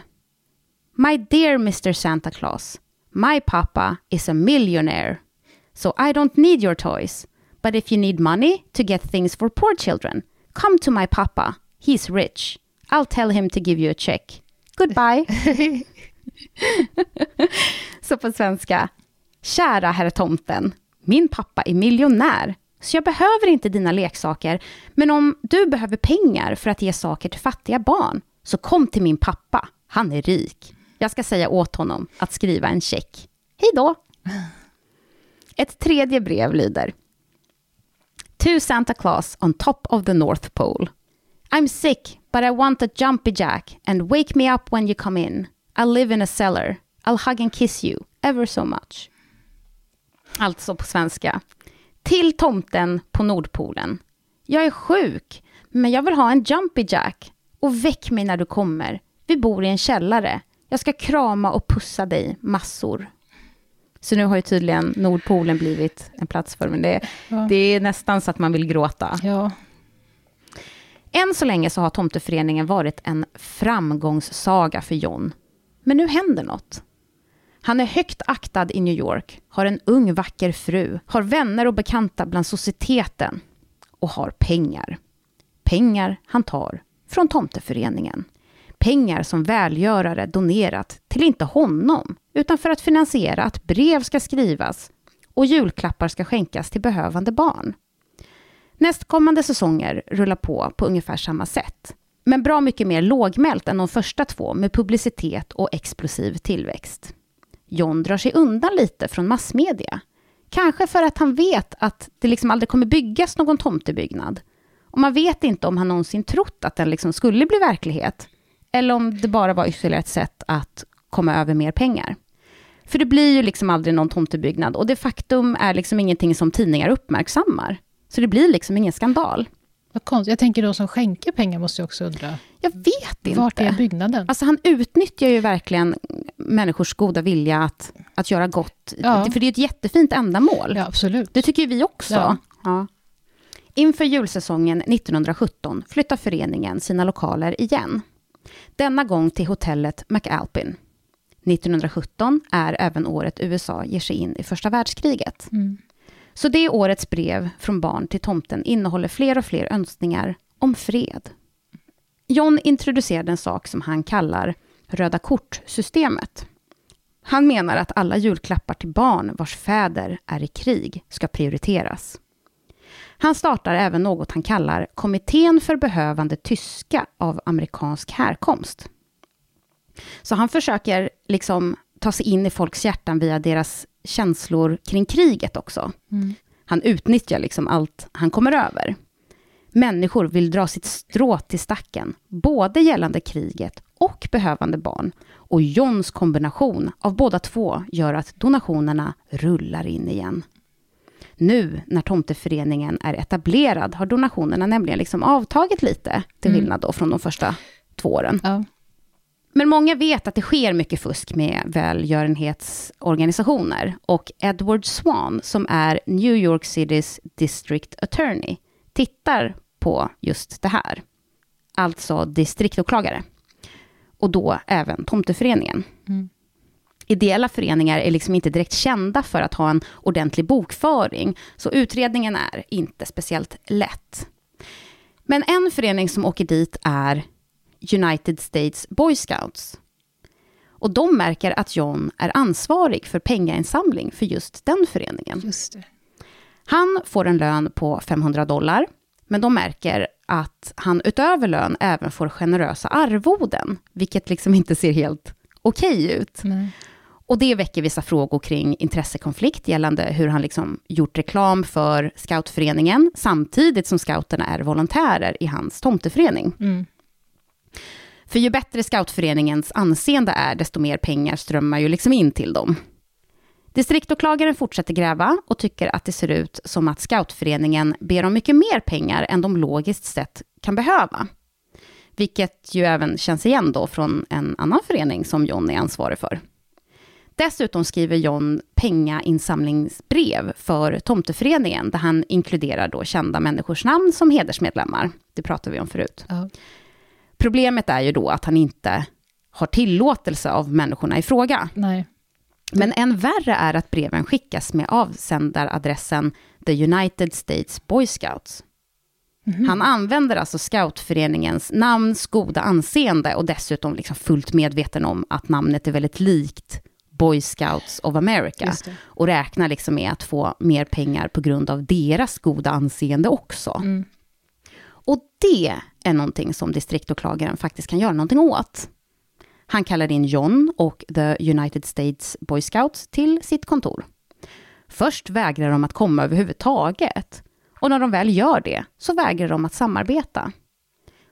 My dear Mr Santa Claus, my papa is a millionaire, so I don't need your toys. But if you need money to get things for poor children, come to my papa. He's rich. I'll tell him to give you a check. Goodbye. *laughs* *laughs* Så på svenska. Kära herr tomten, min pappa är miljonär, så jag behöver inte dina leksaker, men om du behöver pengar för att ge saker till fattiga barn, så kom till min pappa, han är rik. Jag ska säga åt honom att skriva en check. Hej då! Ett tredje brev lyder. To Santa Claus on top of the North Pole. I'm sick, but I want a jumpy jack and wake me up when you come in. I live in a cellar. I'll hug and kiss you ever so much. Alltså på svenska. Till tomten på Nordpolen. Jag är sjuk, men jag vill ha en jumpy jack. Och väck mig när du kommer. Vi bor i en källare. Jag ska krama och pussa dig massor. Så nu har ju tydligen Nordpolen blivit en plats för men det, Ja. det är nästan så att man vill gråta. Ja, Än så länge så har Tomteföreningen varit en framgångssaga för John. Men nu händer något. Han är högt aktad i New York, har en ung vacker fru, har vänner och bekanta bland societeten och har pengar. Pengar han tar från Tomteföreningen. Pengar som välgörare donerat till inte honom, utan för att finansiera att brev ska skrivas och julklappar ska skänkas till behövande barn. Nästkommande säsonger rullar på på ungefär samma sätt. Men bra mycket mer lågmält än de första två med publicitet och explosiv tillväxt. John drar sig undan lite från massmedia. Kanske för att han vet att det liksom aldrig kommer byggas någon tomtebyggnad. Och man vet inte om han någonsin trott att den liksom skulle bli verklighet. Eller om det bara var ytterligare ett sätt att komma över mer pengar. För det blir ju liksom aldrig någon tomtebyggnad och det faktum är liksom ingenting som tidningar uppmärksammar. Så det blir liksom ingen skandal vad konstigt. Jag tänker de som skänker pengar måste ju också undra, Jag vet inte. vart är byggnaden? Alltså han utnyttjar ju verkligen människors goda vilja att, att göra gott. Ja. För det är ett jättefint ändamål. Ja, absolut. Det tycker vi också. Ja. Ja. Inför julsäsongen 1917 flyttar föreningen sina lokaler igen. Denna gång till hotellet McAlpin. 1917 är även året USA ger sig in i första världskriget. Mm. Så det årets brev från barn till tomten innehåller fler och fler önskningar om fred. John introducerade en sak som han kallar röda kort-systemet. Han menar att alla julklappar till barn vars fäder är i krig ska prioriteras. Han startar även något han kallar Kommittén för behövande tyska av amerikansk härkomst. Så han försöker liksom ta sig in i folks hjärtan via deras känslor kring kriget också. Mm. Han utnyttjar liksom allt han kommer över. Människor vill dra sitt strå till stacken, både gällande kriget och behövande barn. Och Johns kombination av båda två gör att donationerna rullar in igen. Nu när Tomteföreningen är etablerad har donationerna nämligen liksom avtagit lite, till Mm. skillnad då från de första två åren. Ja. Men många vet att det sker mycket fusk med välgörenhetsorganisationer. Och Edward Swan, som är New York Citys District Attorney, tittar på just det här. Alltså distriktåklagare. Och då även Tomteföreningen. Mm. Ideella föreningar är liksom inte direkt kända för att ha en ordentlig bokföring, så utredningen är inte speciellt lätt. Men en förening som åker dit är United States Boy Scouts. Och de märker att John är ansvarig för pengainsamling för just den föreningen. Just. Han får en lön på 500 dollar, men de märker att han utöver lön även får generösa arvoden, vilket liksom inte ser helt okej ut. Nej. Och det väcker vissa frågor kring intressekonflikt gällande hur han liksom gjort reklam för scoutföreningen, samtidigt som scouterna är volontärer i hans tomteförening. Mm. För ju bättre scoutföreningens anseende är, desto mer pengar strömmar ju liksom in till dem. Distriktåklagaren fortsätter gräva och tycker att det ser ut som att scoutföreningen ber om mycket mer pengar än de logiskt sett kan behöva. Vilket ju även känns igen då från en annan förening som John är ansvarig för. Dessutom skriver John pengainsamlingsbrev för Tomteföreningen, där han inkluderar då kända människors namn som hedersmedlemmar. Det pratade vi om förut. Ja. Problemet är ju då att han inte har tillåtelse av människorna i fråga. Nej. Men än värre är att breven skickas med avsändaradressen The United States Boy Scouts. Han använder alltså scoutföreningens namns goda anseende och dessutom liksom fullt medveten om att namnet är väldigt likt Boy Scouts of America. Och räknar liksom med att få mer pengar på grund av deras goda anseende också. Mm. Och det är någonting som distriktåklagaren faktiskt kan göra någonting åt. Han kallar in John och The United States Boy Scouts till sitt kontor. Först vägrar de att komma överhuvudtaget. Och när de väl gör det så vägrar de att samarbeta.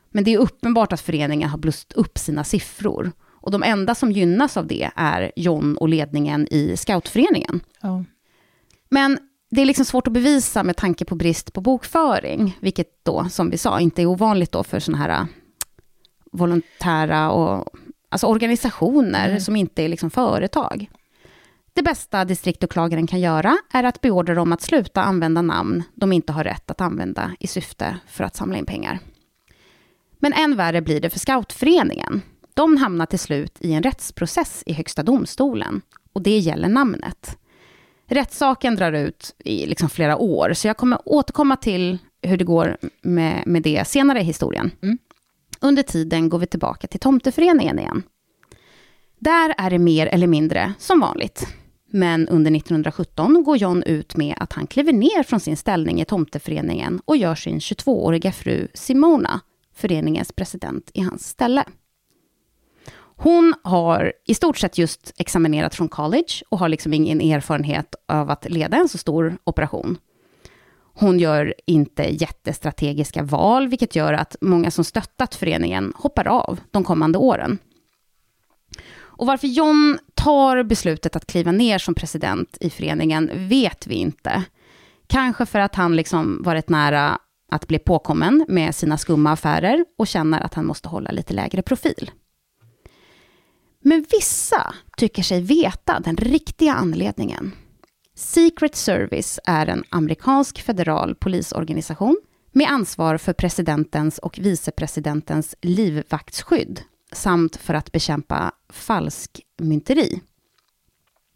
Men det är uppenbart att föreningen har blåst upp sina siffror. Och de enda som gynnas av det är John och ledningen i scoutföreningen. Ja. Men det är liksom svårt att bevisa med tanke på brist på bokföring, vilket då, som vi sa, inte är ovanligt då för sådana här äh, volontära och alltså organisationer Nej. som inte är liksom företag. Det bästa distriktåklagaren kan göra är att beordra dem att sluta använda namn de inte har rätt att använda i syfte för att samla in pengar. Men än värre blir det för scoutföreningen. De hamnar till slut i en rättsprocess i Högsta domstolen och det gäller namnet. Rättssaken drar ut i liksom flera år, så jag kommer återkomma till hur det går med, med det senare i historien. Mm. Under tiden går vi tillbaka till Tomteföreningen igen. Där är det mer eller mindre som vanligt. Men under 1917 går John ut med att han kliver ner från sin ställning i Tomteföreningen och gör sin 22-åriga fru Simona, föreningens president, i hans ställe. Hon har i stort sett just examinerat från college och har liksom ingen erfarenhet av att leda en så stor operation. Hon gör inte jättestrategiska val, vilket gör att många som stöttat föreningen hoppar av de kommande åren. Och varför John tar beslutet att kliva ner som president i föreningen vet vi inte. Kanske för att han liksom varit nära att bli påkommen med sina skumma affärer och känner att han måste hålla lite lägre profil. Men vissa tycker sig veta den riktiga anledningen. Secret Service är en amerikansk federal polisorganisation med ansvar för presidentens och vicepresidentens livvaktsskydd samt för att bekämpa falskmynteri.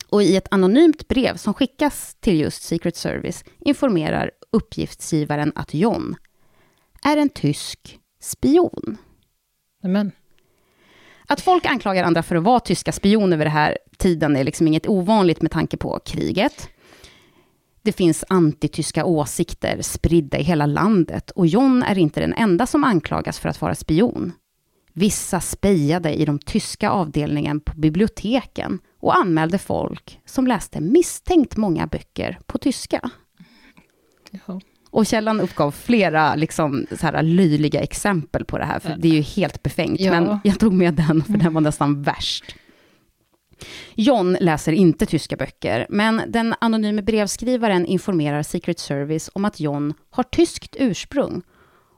Och i ett anonymt brev som skickas till just Secret Service informerar uppgiftsgivaren att John är en tysk spion. Amen. Att folk anklagar andra för att vara tyska spioner vid den här tiden är liksom inget ovanligt med tanke på kriget. Det finns antityska åsikter spridda i hela landet och John är inte den enda som anklagas för att vara spion. Vissa spejade i de tyska avdelningen på biblioteken och anmälde folk som läste misstänkt många böcker på tyska. ja. Och källan uppgav flera liksom, så här, löjliga exempel på det här, för det är ju helt befängt. Ja. Men jag tog med den, för den var nästan värst. John läser inte tyska böcker, men den anonyme brevskrivaren informerar Secret Service om att John har tyskt ursprung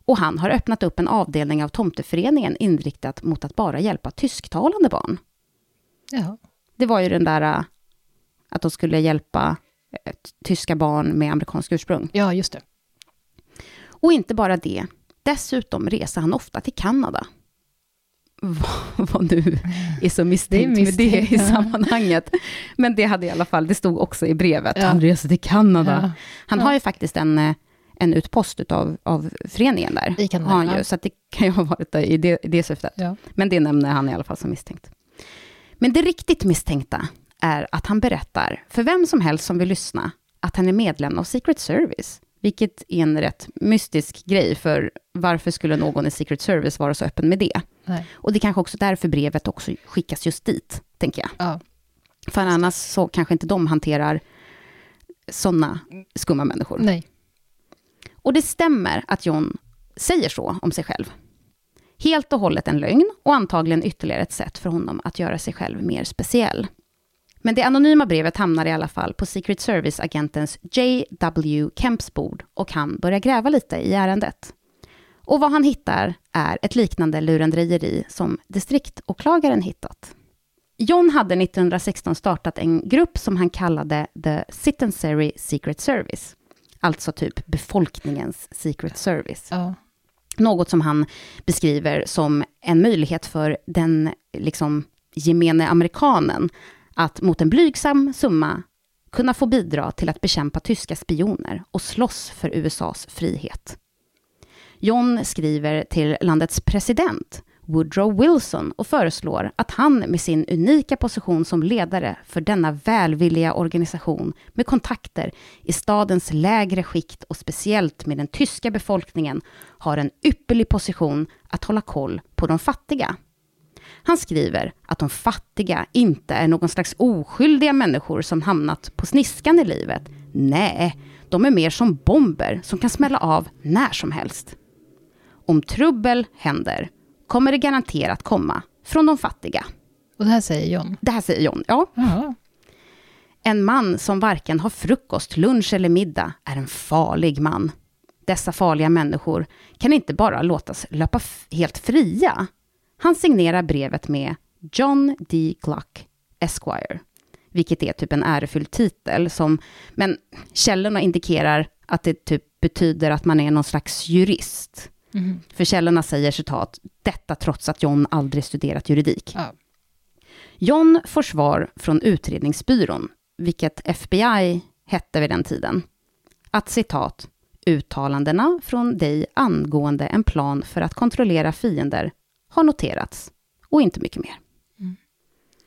och han har öppnat upp en avdelning av Tomteföreningen inriktat mot att bara hjälpa tysktalande barn. Ja. Det var ju den där äh, att de skulle hjälpa äh, tyska barn med amerikansk ursprung. ja, just det. Och inte bara det, dessutom reser han ofta till Kanada. *laughs* Vad, vad nu är så misstänkt, Det är med det i *laughs* sammanhanget. Men det hade i alla fall, det stod också i brevet, Ja. han reser till Kanada. Ja. Han Ja. har ju faktiskt en, eh, en utpost utav, av föreningen där. I Kanada, han ju, så det kan ju ha varit där i det, i det syftet. Men det nämner han i alla fall som misstänkt. Men det riktigt misstänkta är att han berättar för vem som helst som vill lyssna att han är medlem av Secret Service. Vilket är en rätt mystisk grej, för varför skulle någon i Secret Service vara så öppen med det? Nej. Och det är kanske också därför brevet också skickas just dit, tänker jag. Ja. För annars så kanske inte de hanterar sådana skumma människor. Nej. Och det stämmer att John säger så om sig själv. Helt och hållet en lögn och antagligen ytterligare ett sätt för honom att göra sig själv mer speciell. Men det anonyma brevet hamnar i alla fall på Secret Service-agentens J.W. Kemps bord och han börjar gräva lite i ärendet. Och vad han hittar är ett liknande lurendrejeri som distriktåklagaren hittat. John hade 1916 startat en grupp som han kallade The Citizenry Secret Service. Alltså typ befolkningens Secret Service. Ja. Något som han beskriver som en möjlighet för den liksom, gemene amerikanen att mot en blygsam summa kunna få bidra till att bekämpa tyska spioner och slåss för USAs frihet. John skriver till landets president, Woodrow Wilson, och föreslår att han med sin unika position som ledare för denna välvilliga organisation med kontakter i stadens lägre skikt och speciellt med den tyska befolkningen har en ypperlig position att hålla koll på de fattiga. Han skriver att de fattiga inte är någon slags oskyldiga människor som hamnat på sniskan i livet. Nej, de är mer som bomber som kan smälla av när som helst. Om trubbel händer kommer det garanterat komma från de fattiga. Och det här säger John. Det här säger John. Ja, Ja. en man som varken har frukost, lunch eller middag är en farlig man. Dessa farliga människor kan inte bara låtas löpa helt fria. Han signerar brevet med John D. Gluck, Esquire, vilket är typ en ärefylld titel, som, men källorna indikerar att det typ betyder att man är någon slags jurist. Mhm. För källorna säger citat, detta trots att John aldrig studerat juridik. Ja. John får svar från utredningsbyrån, vilket FBI hette vid den tiden, att citat, uttalandena från dig angående en plan för att kontrollera fiender har noterats och inte mycket mer.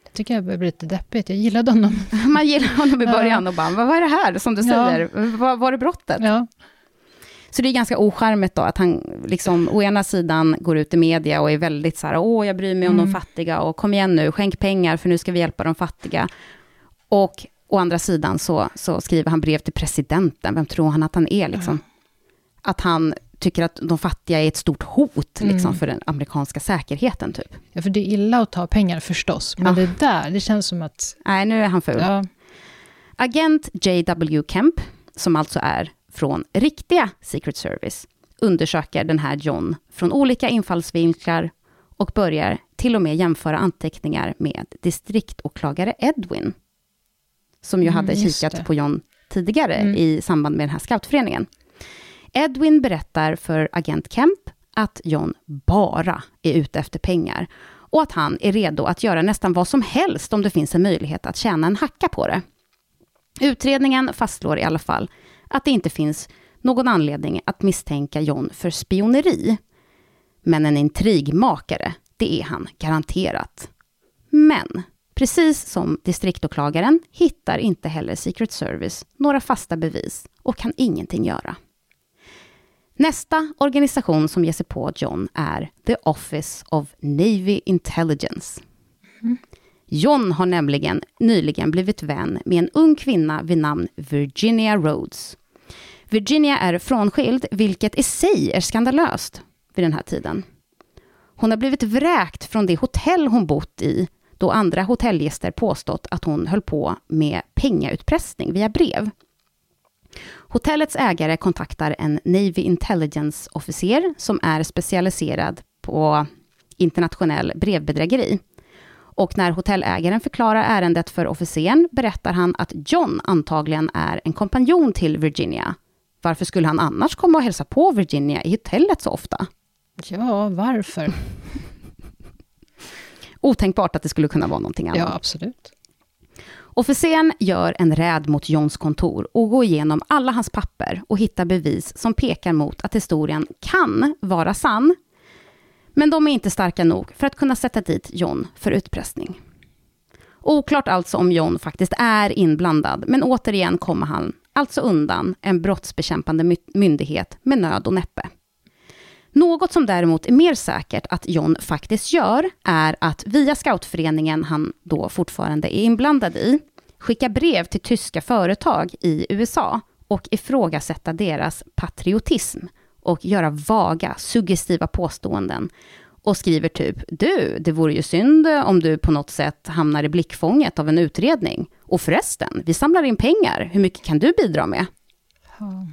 Jag tycker jag börjar bli lite deppigt. Jag gillade honom. *laughs* Man gillar honom i Ja. början och bara, vad är det här som du Ja. säger? Vad var det brottet? Ja. Så det är ganska ocharmigt då att han liksom å ena sidan går ut i media och är väldigt så här, åh jag bryr mig om Mm. de fattiga och kom igen nu, skänk pengar för nu ska vi hjälpa de fattiga. Och å andra sidan så, så skriver han brev till presidenten, vem tror han att han är liksom? Att han tycker att de fattiga är ett stort hot liksom, Mm. för den amerikanska säkerheten typ. ja, för det är illa att ta pengar förstås. Men Ja. det där, det känns som att... Nej, nu är han ful. Ja, Agent J.W. Kemp, som alltså är från riktiga Secret Service, undersöker den här John från olika infallsvinklar och börjar till och med jämföra anteckningar med distriktåklagare Edwin, som ju Mm, hade kikat det. på John tidigare Mm. i samband med den här scoutföreningen. Edwin berättar för agent Kemp att John bara är ute efter pengar och att han är redo att göra nästan vad som helst om det finns en möjlighet att tjäna en hacka på det. Utredningen fastslår i alla fall att det inte finns någon anledning att misstänka John för spioneri. Men en intrigmakare, det är han garanterat. Men, precis som distriktåklagaren hittar inte heller Secret Service några fasta bevis och kan ingenting göra. Nästa organisation som ger sig på John är The Office of Navy Intelligence. John har nämligen nyligen blivit vän med en ung kvinna vid namn Virginia Rhodes. Virginia är frånskild, vilket i sig är skandalöst vid den här tiden. Hon har blivit vräkt från det hotell hon bott i, då andra hotellgäster påstått att hon höll på med pengautpressning via brev. Hotellets ägare kontaktar en Navy Intelligence-officer som är specialiserad på internationell brevbedrägeri. Och när hotellägaren förklarar ärendet för officeren berättar han att John antagligen är en kompanjon till Virginia. Varför skulle han annars komma och hälsa på Virginia i hotellet så ofta? Ja, varför? *laughs* Otänkbart att det skulle kunna vara någonting annat. Ja, absolut. Officeren gör en räd mot Johns kontor och går igenom alla hans papper och hittar bevis som pekar mot att historien kan vara sann. Men de är inte starka nog för att kunna sätta dit John för utpressning. Oklart alltså om John faktiskt är inblandad, men återigen kommer han alltså undan en brottsbekämpande myndighet med nöd och näppe. Något som däremot är mer säkert att John faktiskt gör, är att via scoutföreningen han då fortfarande är inblandad i, skicka brev till tyska företag i USA och ifrågasätta deras patriotism och göra vaga, suggestiva påståenden och skriver typ du, det vore ju synd om du på något sätt hamnar i blickfånget av en utredning. Och förresten, vi samlar in pengar, hur mycket kan du bidra med? Mm.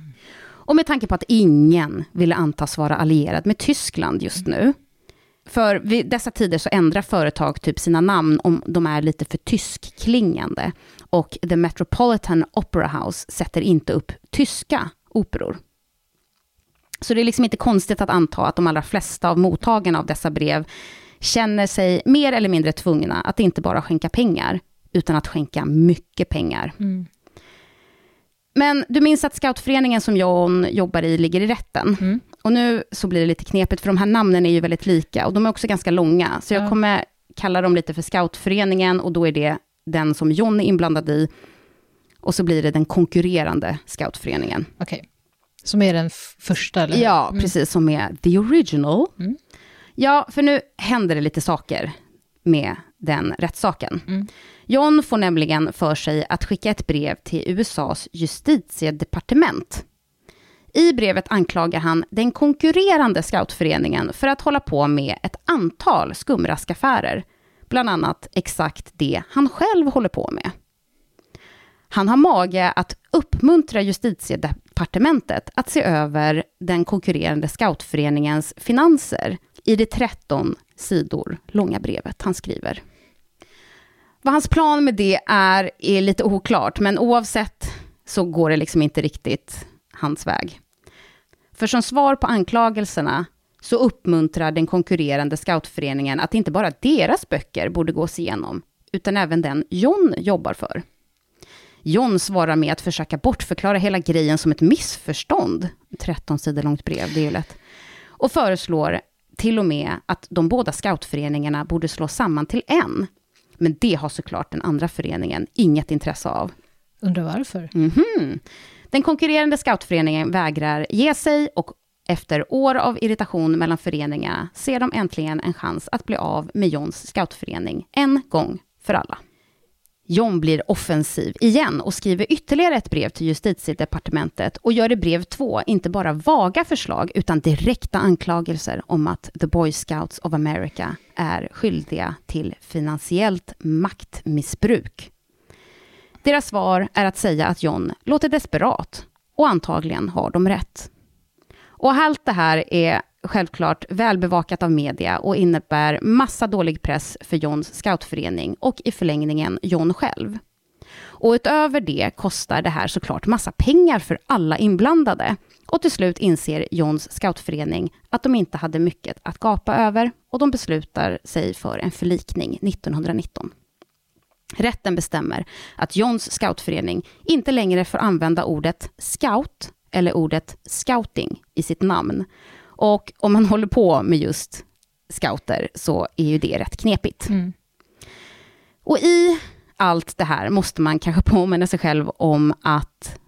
Och med tanke på att ingen ville antas vara allierad med Tyskland just nu, för vid dessa tider så ändrar företag typ sina namn om de är lite för tyskklingande. Och The Metropolitan Opera House sätter inte upp tyska operor. Så det är liksom inte konstigt att anta att de allra flesta av mottagarna av dessa brev känner sig mer eller mindre tvungna att inte bara skänka pengar, utan att skänka mycket pengar. Mm. Men du minns att scoutföreningen som John jobbar i ligger i rätten. Mm. Och nu så blir det lite knepigt, för de här namnen är ju väldigt lika, och de är också ganska långa. Så jag Ja. kommer kalla dem lite för scoutföreningen, och då är det den som John är inblandad i. Och så blir det den konkurrerande scoutföreningen. Okej. Som är den första, eller? Ja, Mm. precis som med The Original. Mm. Ja, för nu händer det lite saker med den rättssaken. Mm. John får nämligen för sig att skicka ett brev till USAs justitiedepartement. I brevet anklagar han den konkurrerande scoutföreningen för att hålla på med ett antal skumraskaffärer, bland annat exakt det han själv håller på med. Han har mage att uppmuntra justitiedepartementet att se över den konkurrerande scoutföreningens finanser i det 13 sidor långa brevet han skriver. Vad hans plan med det är, är lite oklart, men oavsett så går det liksom inte riktigt hans väg. För som svar på anklagelserna så uppmuntrar den konkurrerande scoutföreningen att inte bara deras böcker borde gås igenom, utan även den John jobbar för. John svarar med att försöka bortförklara hela grejen som ett missförstånd. 13 sidor långt brev, det är ju lätt. Och föreslår till och med att de båda scoutföreningarna borde slås samman till en. Men det har såklart den andra föreningen inget intresse av. Undrar varför? Mhm. Den konkurrerande scoutföreningen vägrar ge sig och efter år av irritation mellan föreningarna ser de äntligen en chans att bli av med Johns scoutförening en gång för alla. John blir offensiv igen och skriver ytterligare ett brev till justitiedepartementet och gör i brev två inte bara vaga förslag utan direkta anklagelser om att The Boy Scouts of America är skyldiga till finansiellt maktmissbruk. Deras svar är att säga att John låter desperat och antagligen har de rätt. Och allt det här är självklart välbevakat av media och innebär massa dålig press för Johns scoutförening och i förlängningen John själv. Och utöver det kostar det här såklart massa pengar för alla inblandade. Och till slut inser Johns scoutförening att de inte hade mycket att gapa över och de beslutar sig för en förlikning 1919. Rätten bestämmer att Johns scoutförening inte längre får använda ordet scout eller ordet scouting i sitt namn. Och om man håller på med just scouter så är ju det rätt knepigt. Mm. Och i allt det här måste man kanske *laughs* påminna sig själv om att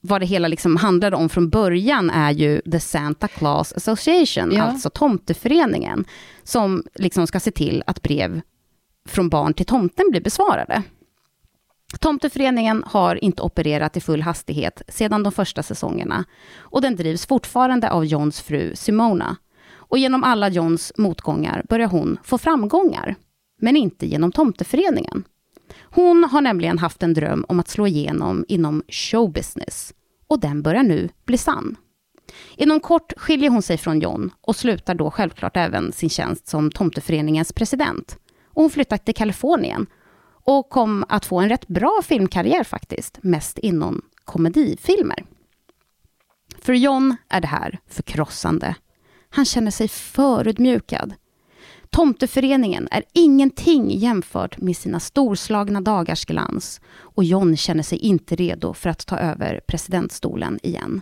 vad det hela liksom handlade om från början är ju The Santa Claus Association, Ja. alltså tomteföreningen, som liksom ska se till att brev från barn till tomten blir besvarade. Tomteföreningen har inte opererat i full hastighet sedan de första säsongerna och den drivs fortfarande av Johns fru Simona. Och genom alla Johns motgångar börjar hon få framgångar, men inte genom Tomteföreningen. Hon har nämligen haft en dröm om att slå igenom inom showbusiness och den börjar nu bli sann. Inom kort skiljer hon sig från John och slutar då självklart även sin tjänst som Tomteföreningens president. Och hon flyttar till Kalifornien och kom att få en rätt bra filmkarriär faktiskt, mest inom komedifilmer. För John är det här förkrossande. Han känner sig förödmjukad. Tomteföreningen är ingenting jämfört med sina storslagna dagars glans och John känner sig inte redo för att ta över presidentstolen igen.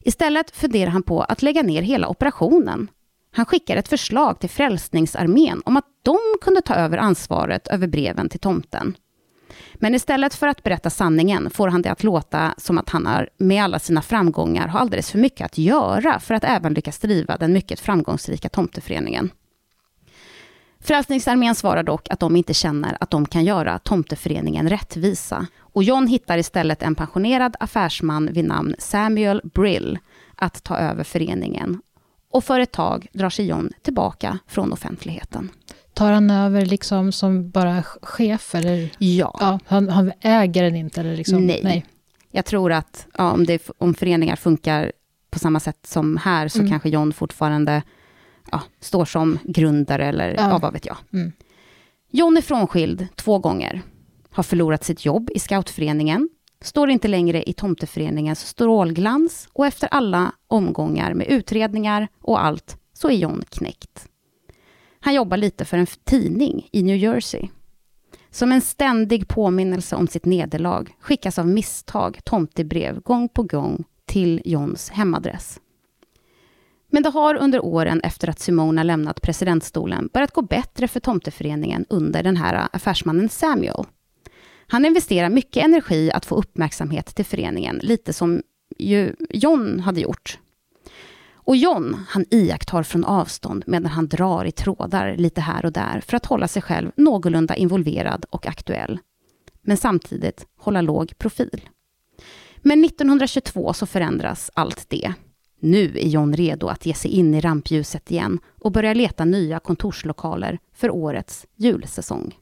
Istället funderar han på att lägga ner hela operationen. Han skickar ett förslag till Frälsningsarmén om att de kunde ta över ansvaret över breven till tomten. Men istället för att berätta sanningen får han det att låta som att han har, med alla sina framgångar har alldeles för mycket att göra för att även lyckas driva den mycket framgångsrika tomteföreningen. Frälsningsarmén svarar dock att de inte känner att de kan göra tomteföreningen rättvisa. Och John hittar istället en pensionerad affärsman vid namn Samuel Brill att ta över föreningen. Och för ett tag drar sig John tillbaka från offentligheten. Tar han över liksom som bara chef? Eller? Ja. ja han, han äger den inte? Eller liksom, nej. nej. Jag tror att ja, om, det, om föreningar funkar på samma sätt som här, så mm. kanske John fortfarande ja, står som grundare eller ja. ja vad vet jag. Mm. John är frånskild två gånger, har förlorat sitt jobb i scoutföreningen, står inte längre i tomteföreningens strålglans och efter alla omgångar med utredningar och allt så är John knäckt. Han jobbar lite för en tidning i New Jersey. Som en ständig påminnelse om sitt nederlag skickas av misstag tomtebrev gång på gång till Johns hemadress. Men det har under åren efter att Simona lämnat presidentstolen börjat gå bättre för tomteföreningen under den här affärsmannen Samuel. Han investerar mycket energi att få uppmärksamhet till föreningen, lite som ju John hade gjort. Och John, han iakttar från avstånd medan han drar i trådar lite här och där för att hålla sig själv någorlunda involverad och aktuell. Men samtidigt hålla låg profil. Men 1922 så förändras allt det. Nu är John redo att ge sig in i rampljuset igen och börja leta nya kontorslokaler för årets julsäsong.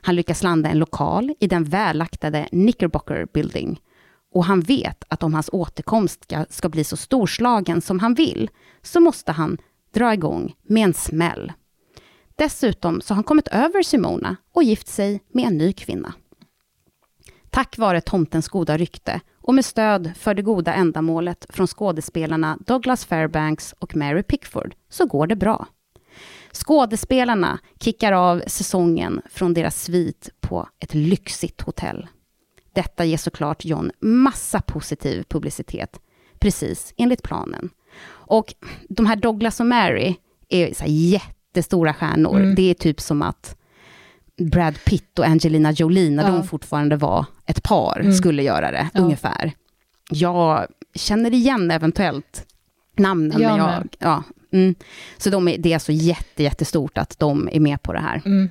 Han lyckas landa en lokal i den välaktade Knickerbocker Building och han vet att om hans återkomst ska, ska bli så storslagen som han vill så måste han dra igång med en smäll. Dessutom så har han kommit över Simona och gift sig med en ny kvinna. Tack vare tomtens goda rykte och med stöd för det goda ändamålet från skådespelarna Douglas Fairbanks och Mary Pickford så går det bra. Skådespelarna kickar av säsongen från deras svit på ett lyxigt hotell. Detta ger såklart John massa positiv publicitet, precis enligt planen. Och de här Douglas och Mary är så jättestora stjärnor. Mm. Det är typ som att Brad Pitt och Angelina Jolie, när ja. de fortfarande var ett par, mm. skulle göra det, ja. ungefär. Jag känner igen eventuellt namnen, jag men jag... Ja, mm. Så de är, det är alltså jätte, jättestort att de är med på det här. Mm.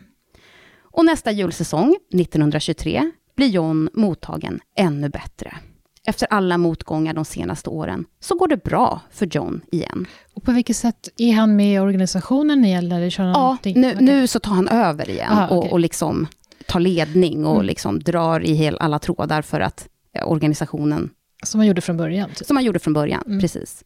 Och nästa julsäsong, 1923, blir John mottagen ännu bättre. Efter alla motgångar de senaste åren så går det bra för John igen. Och på vilket sätt är han med i organisationen igen? Eller kör han ja, nu, nu, så tar han över igen Aha, och, och liksom tar ledning och mm. liksom drar i hel, alla trådar för att eh, organisationen... Som han gjorde från början? Typ. Som han gjorde från början, mm. precis.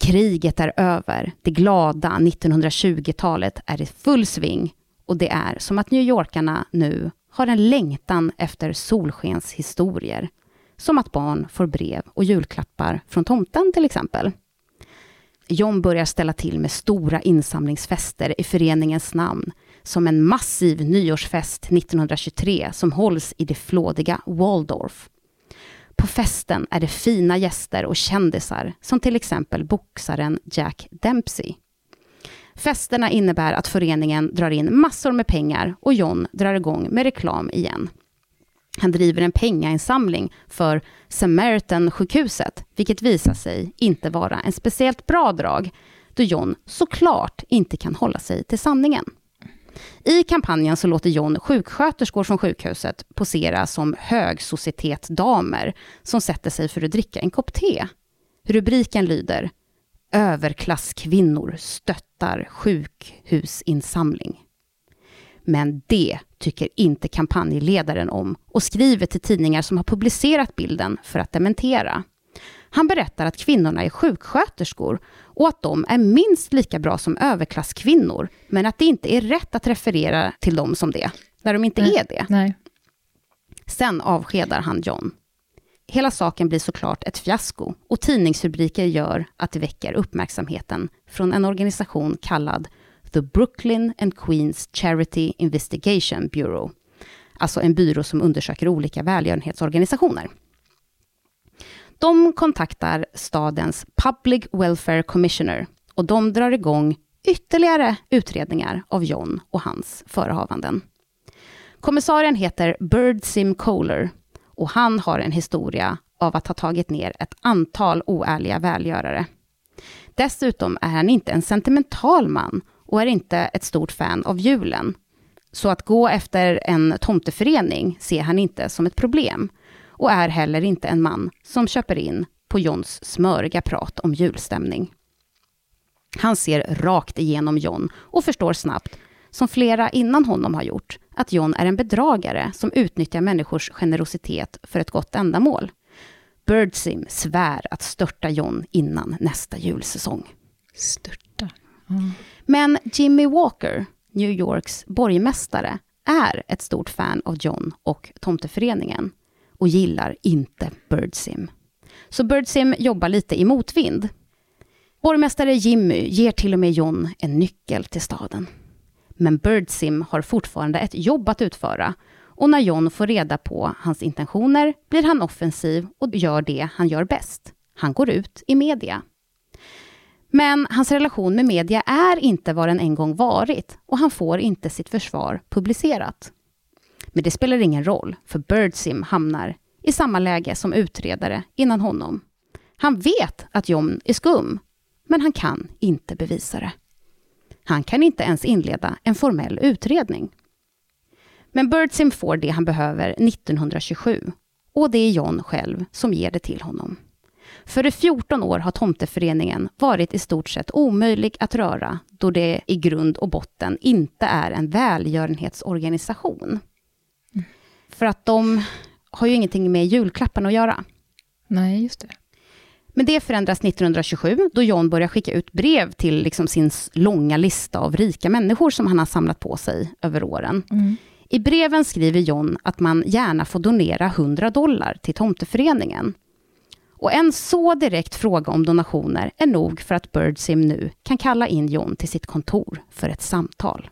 Kriget är över. Det glada 1920-talet är i full sving och det är som att New Yorkarna nu har en längtan efter solskenshistorier som att barn får brev och julklappar från tomten till exempel. John börjar ställa till med stora insamlingsfester i föreningens namn, som en massiv nyårsfest 1923 som hålls i det flådiga Waldorf. På festen är det fina gäster och kändisar, som till exempel boxaren Jack Dempsey. Festerna innebär att föreningen drar in massor med pengar och John drar igång med reklam igen. Han driver en pengainsamling för Samaritan-sjukhuset, vilket visar sig inte vara en speciellt bra drag, då John såklart inte kan hålla sig till sanningen. I kampanjen så låter John sjuksköterskor från sjukhuset posera som högsocietetdamer som sätter sig för att dricka en kopp te. Rubriken lyder Överklasskvinnor stöttar sjukhusinsamling. Men det tycker inte kampanjledaren om och skriver till tidningar som har publicerat bilden för att dementera. Han berättar att kvinnorna är sjuksköterskor och att de är minst lika bra som överklasskvinnor, men att det inte är rätt att referera till dem som det, när de inte Nej. är det. Nej. Sen avskedar han John. Hela saken blir såklart ett fiasko och tidningsrubriker gör att det väcker uppmärksamheten från en organisation kallad The Brooklyn and Queens Charity Investigation Bureau. Alltså en byrå som undersöker olika välgörenhetsorganisationer. De kontaktar stadens Public Welfare Commissioner och de drar igång ytterligare utredningar av John och hans förehavanden. Kommissarien heter Bird Sim Kohler och han har en historia av att ha tagit ner ett antal oärliga välgörare. Dessutom är han inte en sentimental man och är inte ett stort fan av julen. Så att gå efter en tomteförening ser han inte som ett problem och är heller inte en man som köper in på Johns smöriga prat om julstämning. Han ser rakt igenom John och förstår snabbt, som flera innan honom har gjort, att John är en bedragare som utnyttjar människors generositet för ett gott ändamål. Birdsim svär att störta John innan nästa julsäsong. Störta. Mm. Men Jimmy Walker, New Yorks borgmästare, är ett stort fan av John och Tomteföreningen och gillar inte Birdsim. Så Birdsim jobbar lite i motvind. Borgmästare Jimmy ger till och med John en nyckel till staden. Men Birdsim har fortfarande ett jobb att utföra och när John får reda på hans intentioner blir han offensiv och gör det han gör bäst. Han går ut i media. Men hans relation med media är inte vad den en gång varit och han får inte sitt försvar publicerat. Men det spelar ingen roll, för Birdsim hamnar i samma läge som utredare innan honom. Han vet att John är skum, men han kan inte bevisa det. Han kan inte ens inleda en formell utredning. Men Birdsim får det han behöver 1927 och det är John själv som ger det till honom. För i 14 år har Tomteföreningen varit i stort sett omöjlig att röra då det i grund och botten inte är en välgörenhetsorganisation. För att de har ju ingenting med julklapparna att göra. Nej, just det. Men det förändras 1927 då John börjar skicka ut brev till liksom sin långa lista av rika människor som han har samlat på sig över åren. Mm. I breven skriver John att man gärna får donera 100 dollar till Tomteföreningen. Och en så direkt fråga om donationer är nog för att Birdsim nu kan kalla in John till sitt kontor för ett samtal.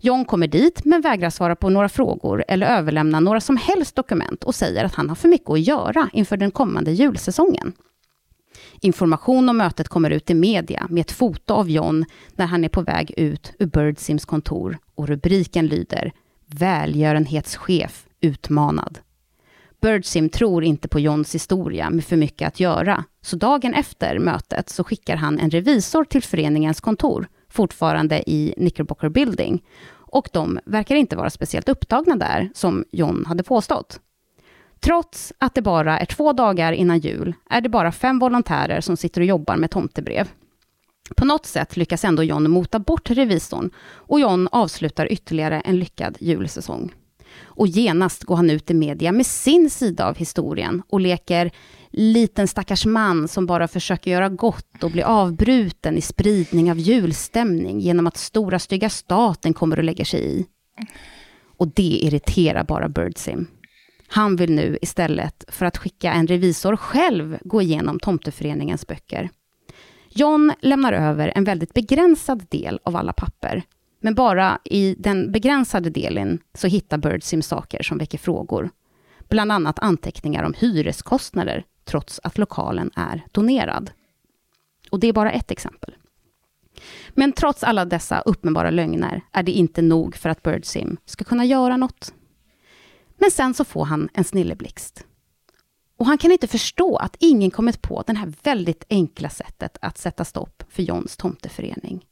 John kommer dit men vägrar svara på några frågor eller överlämna några som helst dokument och säger att han har för mycket att göra inför den kommande julsäsongen. Information om mötet kommer ut i media med ett foto av John när han är på väg ut ur Birdsims kontor och rubriken lyder Välgörenhetschef utmanad. Birdsim tror inte på Johns historia med för mycket att göra, så dagen efter mötet så skickar han en revisor till föreningens kontor, fortfarande i Knickerbocker Building, och de verkar inte vara speciellt upptagna där, som John hade påstått. Trots att det bara är två dagar innan jul är det bara fem volontärer som sitter och jobbar med tomtebrev. På något sätt lyckas ändå John mota bort revisorn och John avslutar ytterligare en lyckad julsäsong. Och genast går han ut i media med sin sida av historien och leker liten stackars man som bara försöker göra gott och blir avbruten i spridning av julstämning genom att stora stygga staten kommer och lägger sig i. Och det irriterar bara Birdsim. Han vill nu istället för att skicka en revisor själv gå igenom Tomteföreningens böcker. John lämnar över en väldigt begränsad del av alla papper. Men bara i den begränsade delen så hittar Birdsim saker som väcker frågor. Bland annat anteckningar om hyreskostnader, trots att lokalen är donerad. Och det är bara ett exempel. Men trots alla dessa uppenbara lögner är det inte nog för att Birdsim ska kunna göra något. Men sen så får han en snilleblixt. Och han kan inte förstå att ingen kommit på det här väldigt enkla sättet att sätta stopp för Johns tomteförening.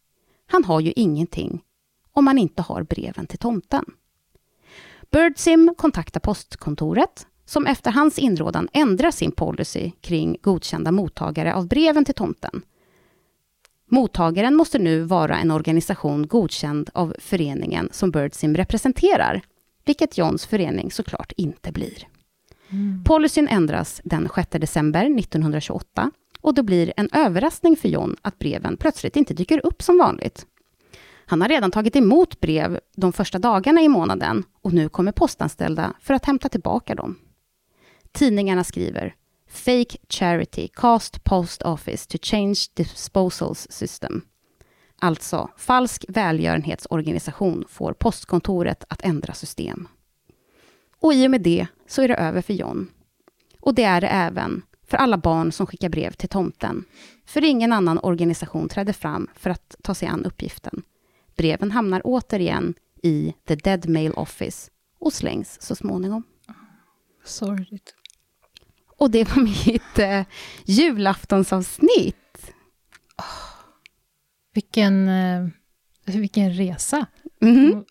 Han har ju ingenting om man inte har breven till tomten. Birdsim kontaktar postkontoret som efter hans inrådan ändrar sin policy kring godkända mottagare av breven till tomten. Mottagaren måste nu vara en organisation godkänd av föreningen som Birdsim representerar, vilket Johns förening såklart inte blir. Mm. Policyn ändras den 6 december 1928 och det blir en överraskning för John att breven plötsligt inte dyker upp som vanligt. Han har redan tagit emot brev de första dagarna i månaden och nu kommer postanställda för att hämta tillbaka dem. Tidningarna skriver Fake Charity Cast Post Office to Change Disposals System. Alltså, falsk välgörenhetsorganisation får postkontoret att ändra system. Och i och med det så är det över för John. Och det är det även för alla barn som skickar brev till tomten. För ingen annan organisation trädde fram för att ta sig an uppgiften. Breven hamnar återigen i The Dead Mail Office och slängs så småningom. Sorgligt. Och det var *laughs* mitt eh, julaftonsavsnitt. Oh, vilken, eh, vilken resa. Mm.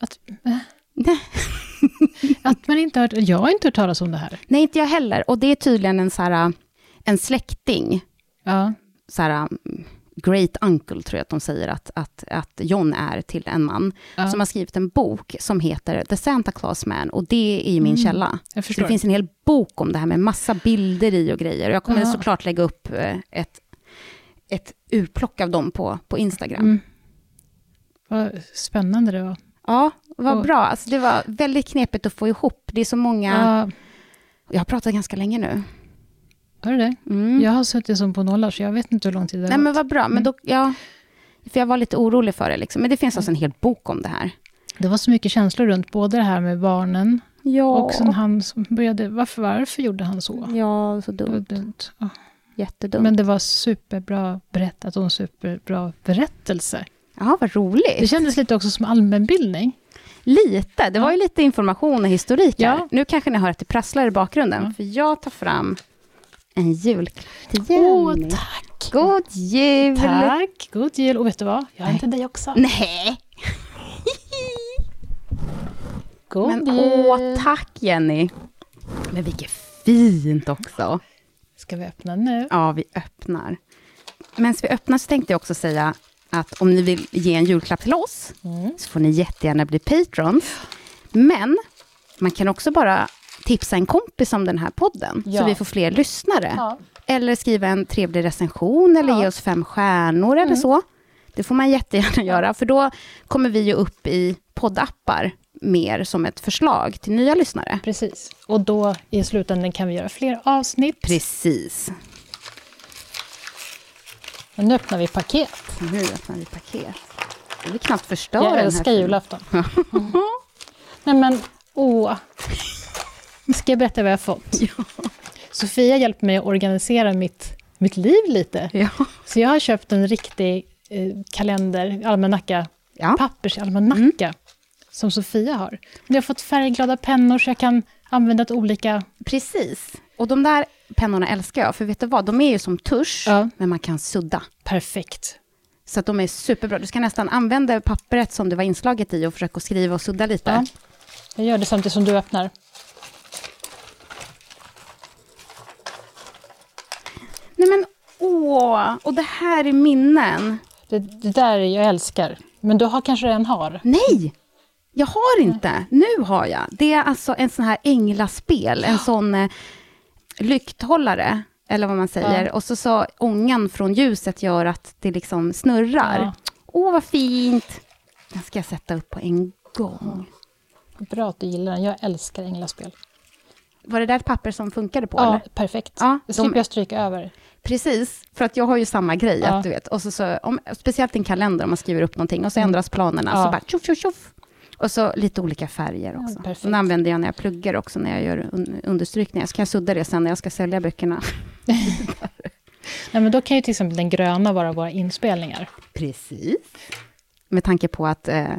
Att, äh. *laughs* att man inte har hört, jag har inte hört talas om det här. Nej, inte jag heller. Och det är tydligen en, så här, en släkting. Ja. Så här, great uncle, tror jag att de säger att, att, att John är till en man, ja. som har skrivit en bok som heter The Santa Claus Man, och det är ju min mm, källa. Det finns en hel bok om det här med massa bilder i och grejer. Och jag kommer ja. såklart lägga upp eh, ett, ett urplock av dem på, på Instagram. Mm. Vad spännande det var. Ja, vad och. bra. Alltså, det var väldigt knepigt att få ihop. Det är så många... Ja. Jag har pratat ganska länge nu. Har du det? Mm. Jag har suttit som på nollar, så jag vet inte hur lång tid det har Nej, men vad bra. Men mm. då, ja, för jag var lite orolig för det. Liksom. Men det finns alltså en hel bok om det här. Det var så mycket känslor runt både det här med barnen ja. och sen han som började... Varför, varför gjorde han så? Ja, så dumt. dumt. Oh. Jättedumt. Men det var superbra berättat och en superbra berättelse. Ja, vad roligt. Det kändes lite också som allmänbildning. Lite. Det var ju lite information och historik här. Ja. Nu kanske ni hör att det prasslar i bakgrunden, ja. för jag tar fram en julklapp till Jenny. Åh, tack! God jul! Tack! God jul! Och vet du vad? Jag har en till dig också. Nej! *laughs* God Men jul! åh, tack Jenny! Men vilket fint också! Ska vi öppna nu? Ja, vi öppnar. Medan vi öppnar så tänkte jag också säga att om ni vill ge en julklapp till oss, mm. så får ni jättegärna bli patrons. Men man kan också bara tipsa en kompis om den här podden, ja. så vi får fler lyssnare. Ja. Eller skriva en trevlig recension, eller ja. ge oss fem stjärnor eller mm. så. Det får man jättegärna göra, för då kommer vi ju upp i poddappar mer som ett förslag till nya lyssnare. Precis. Och då i slutändan kan vi göra fler avsnitt. Precis. Men nu öppnar vi paket. Nu öppnar vi paket. Jag vill knappt förstöra Jag älskar julafton. *laughs* Mm. Nej men, åh. Ska jag berätta vad jag har fått? *laughs* Ja. Sofia hjälpte mig att organisera mitt, mitt liv lite. Ja. Så jag har köpt en riktig eh, kalender, almanacka, ja. pappersalmanacka, mm. som Sofia har. Jag har fått färgglada pennor så jag kan använda till olika... Precis. Och de där pennorna älskar jag, för vet du vad, de är ju som tusch, ja. men man kan sudda. Perfekt. Så att de är superbra. Du ska nästan använda pappret som det var inslaget i och försöka skriva och sudda lite. Ja. Jag gör det samtidigt som du öppnar. Nej men åh, och det här är minnen. Det, det där jag älskar. Men du har kanske redan har? Nej! Jag har inte. Nu har jag. Det är alltså en sån här änglaspel, en sån eh, lykthållare, eller vad man säger. Ja. Och så, så ångan från ljuset gör att det liksom snurrar. Ja. Åh, vad fint! Den ska jag sätta upp på en gång. Bra att du gillar den. Jag älskar änglaspel. Var det där ett papper som funkade på? Ja, eller? perfekt. Ja, det slipper jag stryka över. Precis, för att jag har ju samma grej, ja. att du vet. Och så, så, om, speciellt en kalender, om man skriver upp någonting, och så mm. ändras planerna, ja. så bara tjoff, tjoff, tjoff. Och så lite olika färger också. Ja, Den använder jag när jag pluggar också, när jag gör understrykningar. Så kan jag sudda det sen när jag ska sälja böckerna. *laughs* *laughs* Nej, men då kan ju till exempel den gröna vara våra inspelningar. Precis. Med tanke på att eh,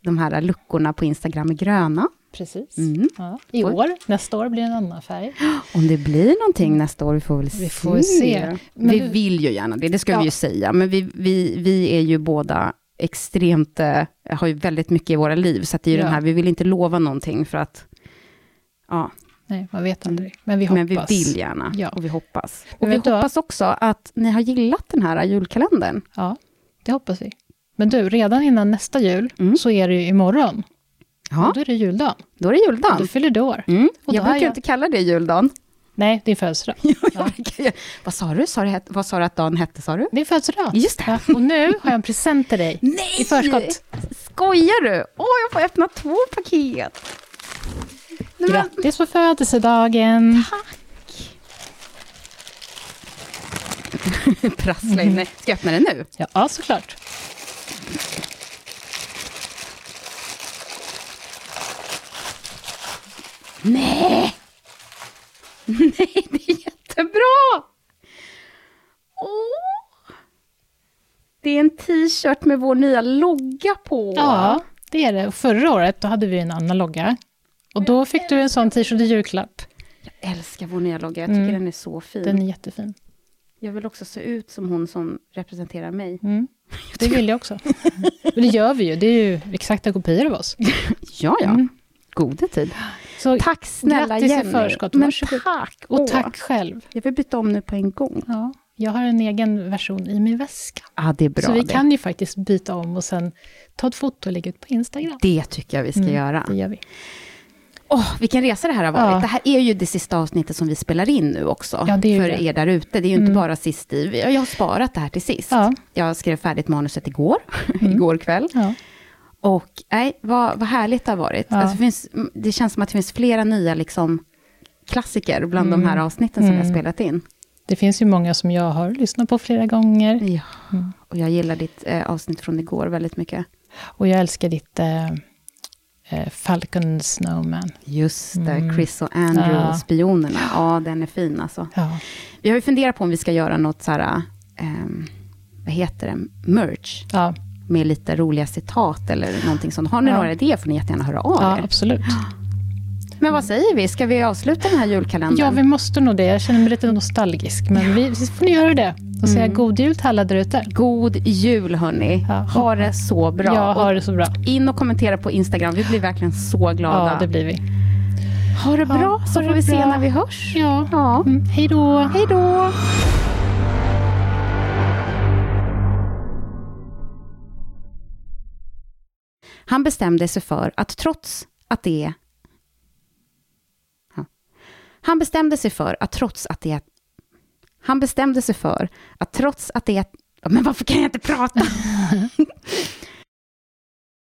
de här luckorna på Instagram är gröna. Precis. Mm. Ja. I år, nästa år blir det en annan färg. *gasps* Om det blir någonting nästa år, vi får väl vi Får se. Men vi vill ju gärna det, det ska ja. vi ju säga. Men vi, vi, vi är ju båda extremt, eh, har ju väldigt mycket i våra liv, så att det är ju Ja. den här, vi vill inte lova någonting för att, ja, Nej, man vet aldrig. Men vi hoppas. men vi vill gärna Ja. och vi hoppas. Men Och vi du vad? hoppas också att ni har gillat den här julkalendern. Ja, det hoppas vi. Men du, redan innan nästa jul Mm. så är det ju imorgon. Ja, Och då är det juldagen. då är det juldagen. Då fyller du år. Mm. Och Jag brukar jag- inte kalla det juldagen. Nej, din födelsedag. *laughs* Brukar- Vad sa du? Sa du het- vad sa du att dagen hette, sa du? Din födelsedag. Just det. Ja, och nu har jag en present till dig. Nej! I förskott. Skojar du? Åh, jag får öppna två paket. Nej, men, Grattis på födelsedagen. *laughs* prassla in. Nej, Ska jag öppna den nu? Ja, såklart. Nej! Nej, det är jättebra! Åh! Det är en t-shirt med vår nya logga på. Ja, det är det. Förra året då hade vi en annan logga. Och då fick du en sån t-shirt i julklapp. Jag älskar vår nya logga. Jag tycker Mm. den är så fin. Den är jättefin. Jag vill också se ut som hon som representerar mig. Mm. Det vill jag också. Och det gör vi ju. Det är ju exakta kopior av oss. *laughs* Ja, ja. Mm. Gode tid. Så, Tack snälla Grattis i Jenny. förskott. Men Varsågod. tack. och Åh, tack själv. Jag vill byta om nu på en gång. Ja, jag har en egen version i min väska. Ja, det är bra så vi det. kan ju faktiskt byta om och sen ta ett foto och lägga ut på Instagram. Det tycker jag vi ska Mm, göra. Det gör vi. Åh, vilken resa det här har varit. Ja. Det här är ju det sista avsnittet som vi spelar in nu också. Ja, för det. er där ute. Det är ju inte Mm. bara sist i. Jag har sparat det här till sist. Ja. Jag skrev färdigt manuset igår, Mm. *laughs* igår kväll. Och nej, vad, vad härligt det har varit. Ja. Alltså, det, finns, det känns som att det finns flera nya liksom, klassiker bland de här Mm. avsnitten som Mm. spelat in. Det finns ju många som jag har lyssnat på flera gånger. Ja. Mm. Och jag gillar ditt eh, avsnitt från igår väldigt mycket. Och jag älskar ditt eh, eh, Falcon Snowman. Just det, Mm. Chris och Andrew, Ja. spionerna. Ja, den är fin alltså. Ja. Vi har ju funderat på om vi ska göra något så här, ehm, vad heter det, merch, Ja, med lite roliga citat eller någonting sånt. Har ni Ja. några idéer får ni jättegärna höra av ja er. absolut. Men vad säger vi, ska vi avsluta den här julkalendern? Ja, vi måste nog det. Jag känner mig lite nostalgisk. Men vi, vi får ni göra det. Och säga Mm. god jul till alla där ute. God jul hörni. Ja. Ha det så bra. Ja, ha Och det så bra. In och kommentera på Instagram, vi blir verkligen så glada. Ja, det blir vi. Ha det bra, Ja, så ha får det vi se bra. när vi hörs. Ja. Ja. Mm, hej då. Hej då! Han bestämde sig för att trots att det Han bestämde sig för att trots att det. Han bestämde sig för att trots att det. Men varför kan jag inte prata? *laughs*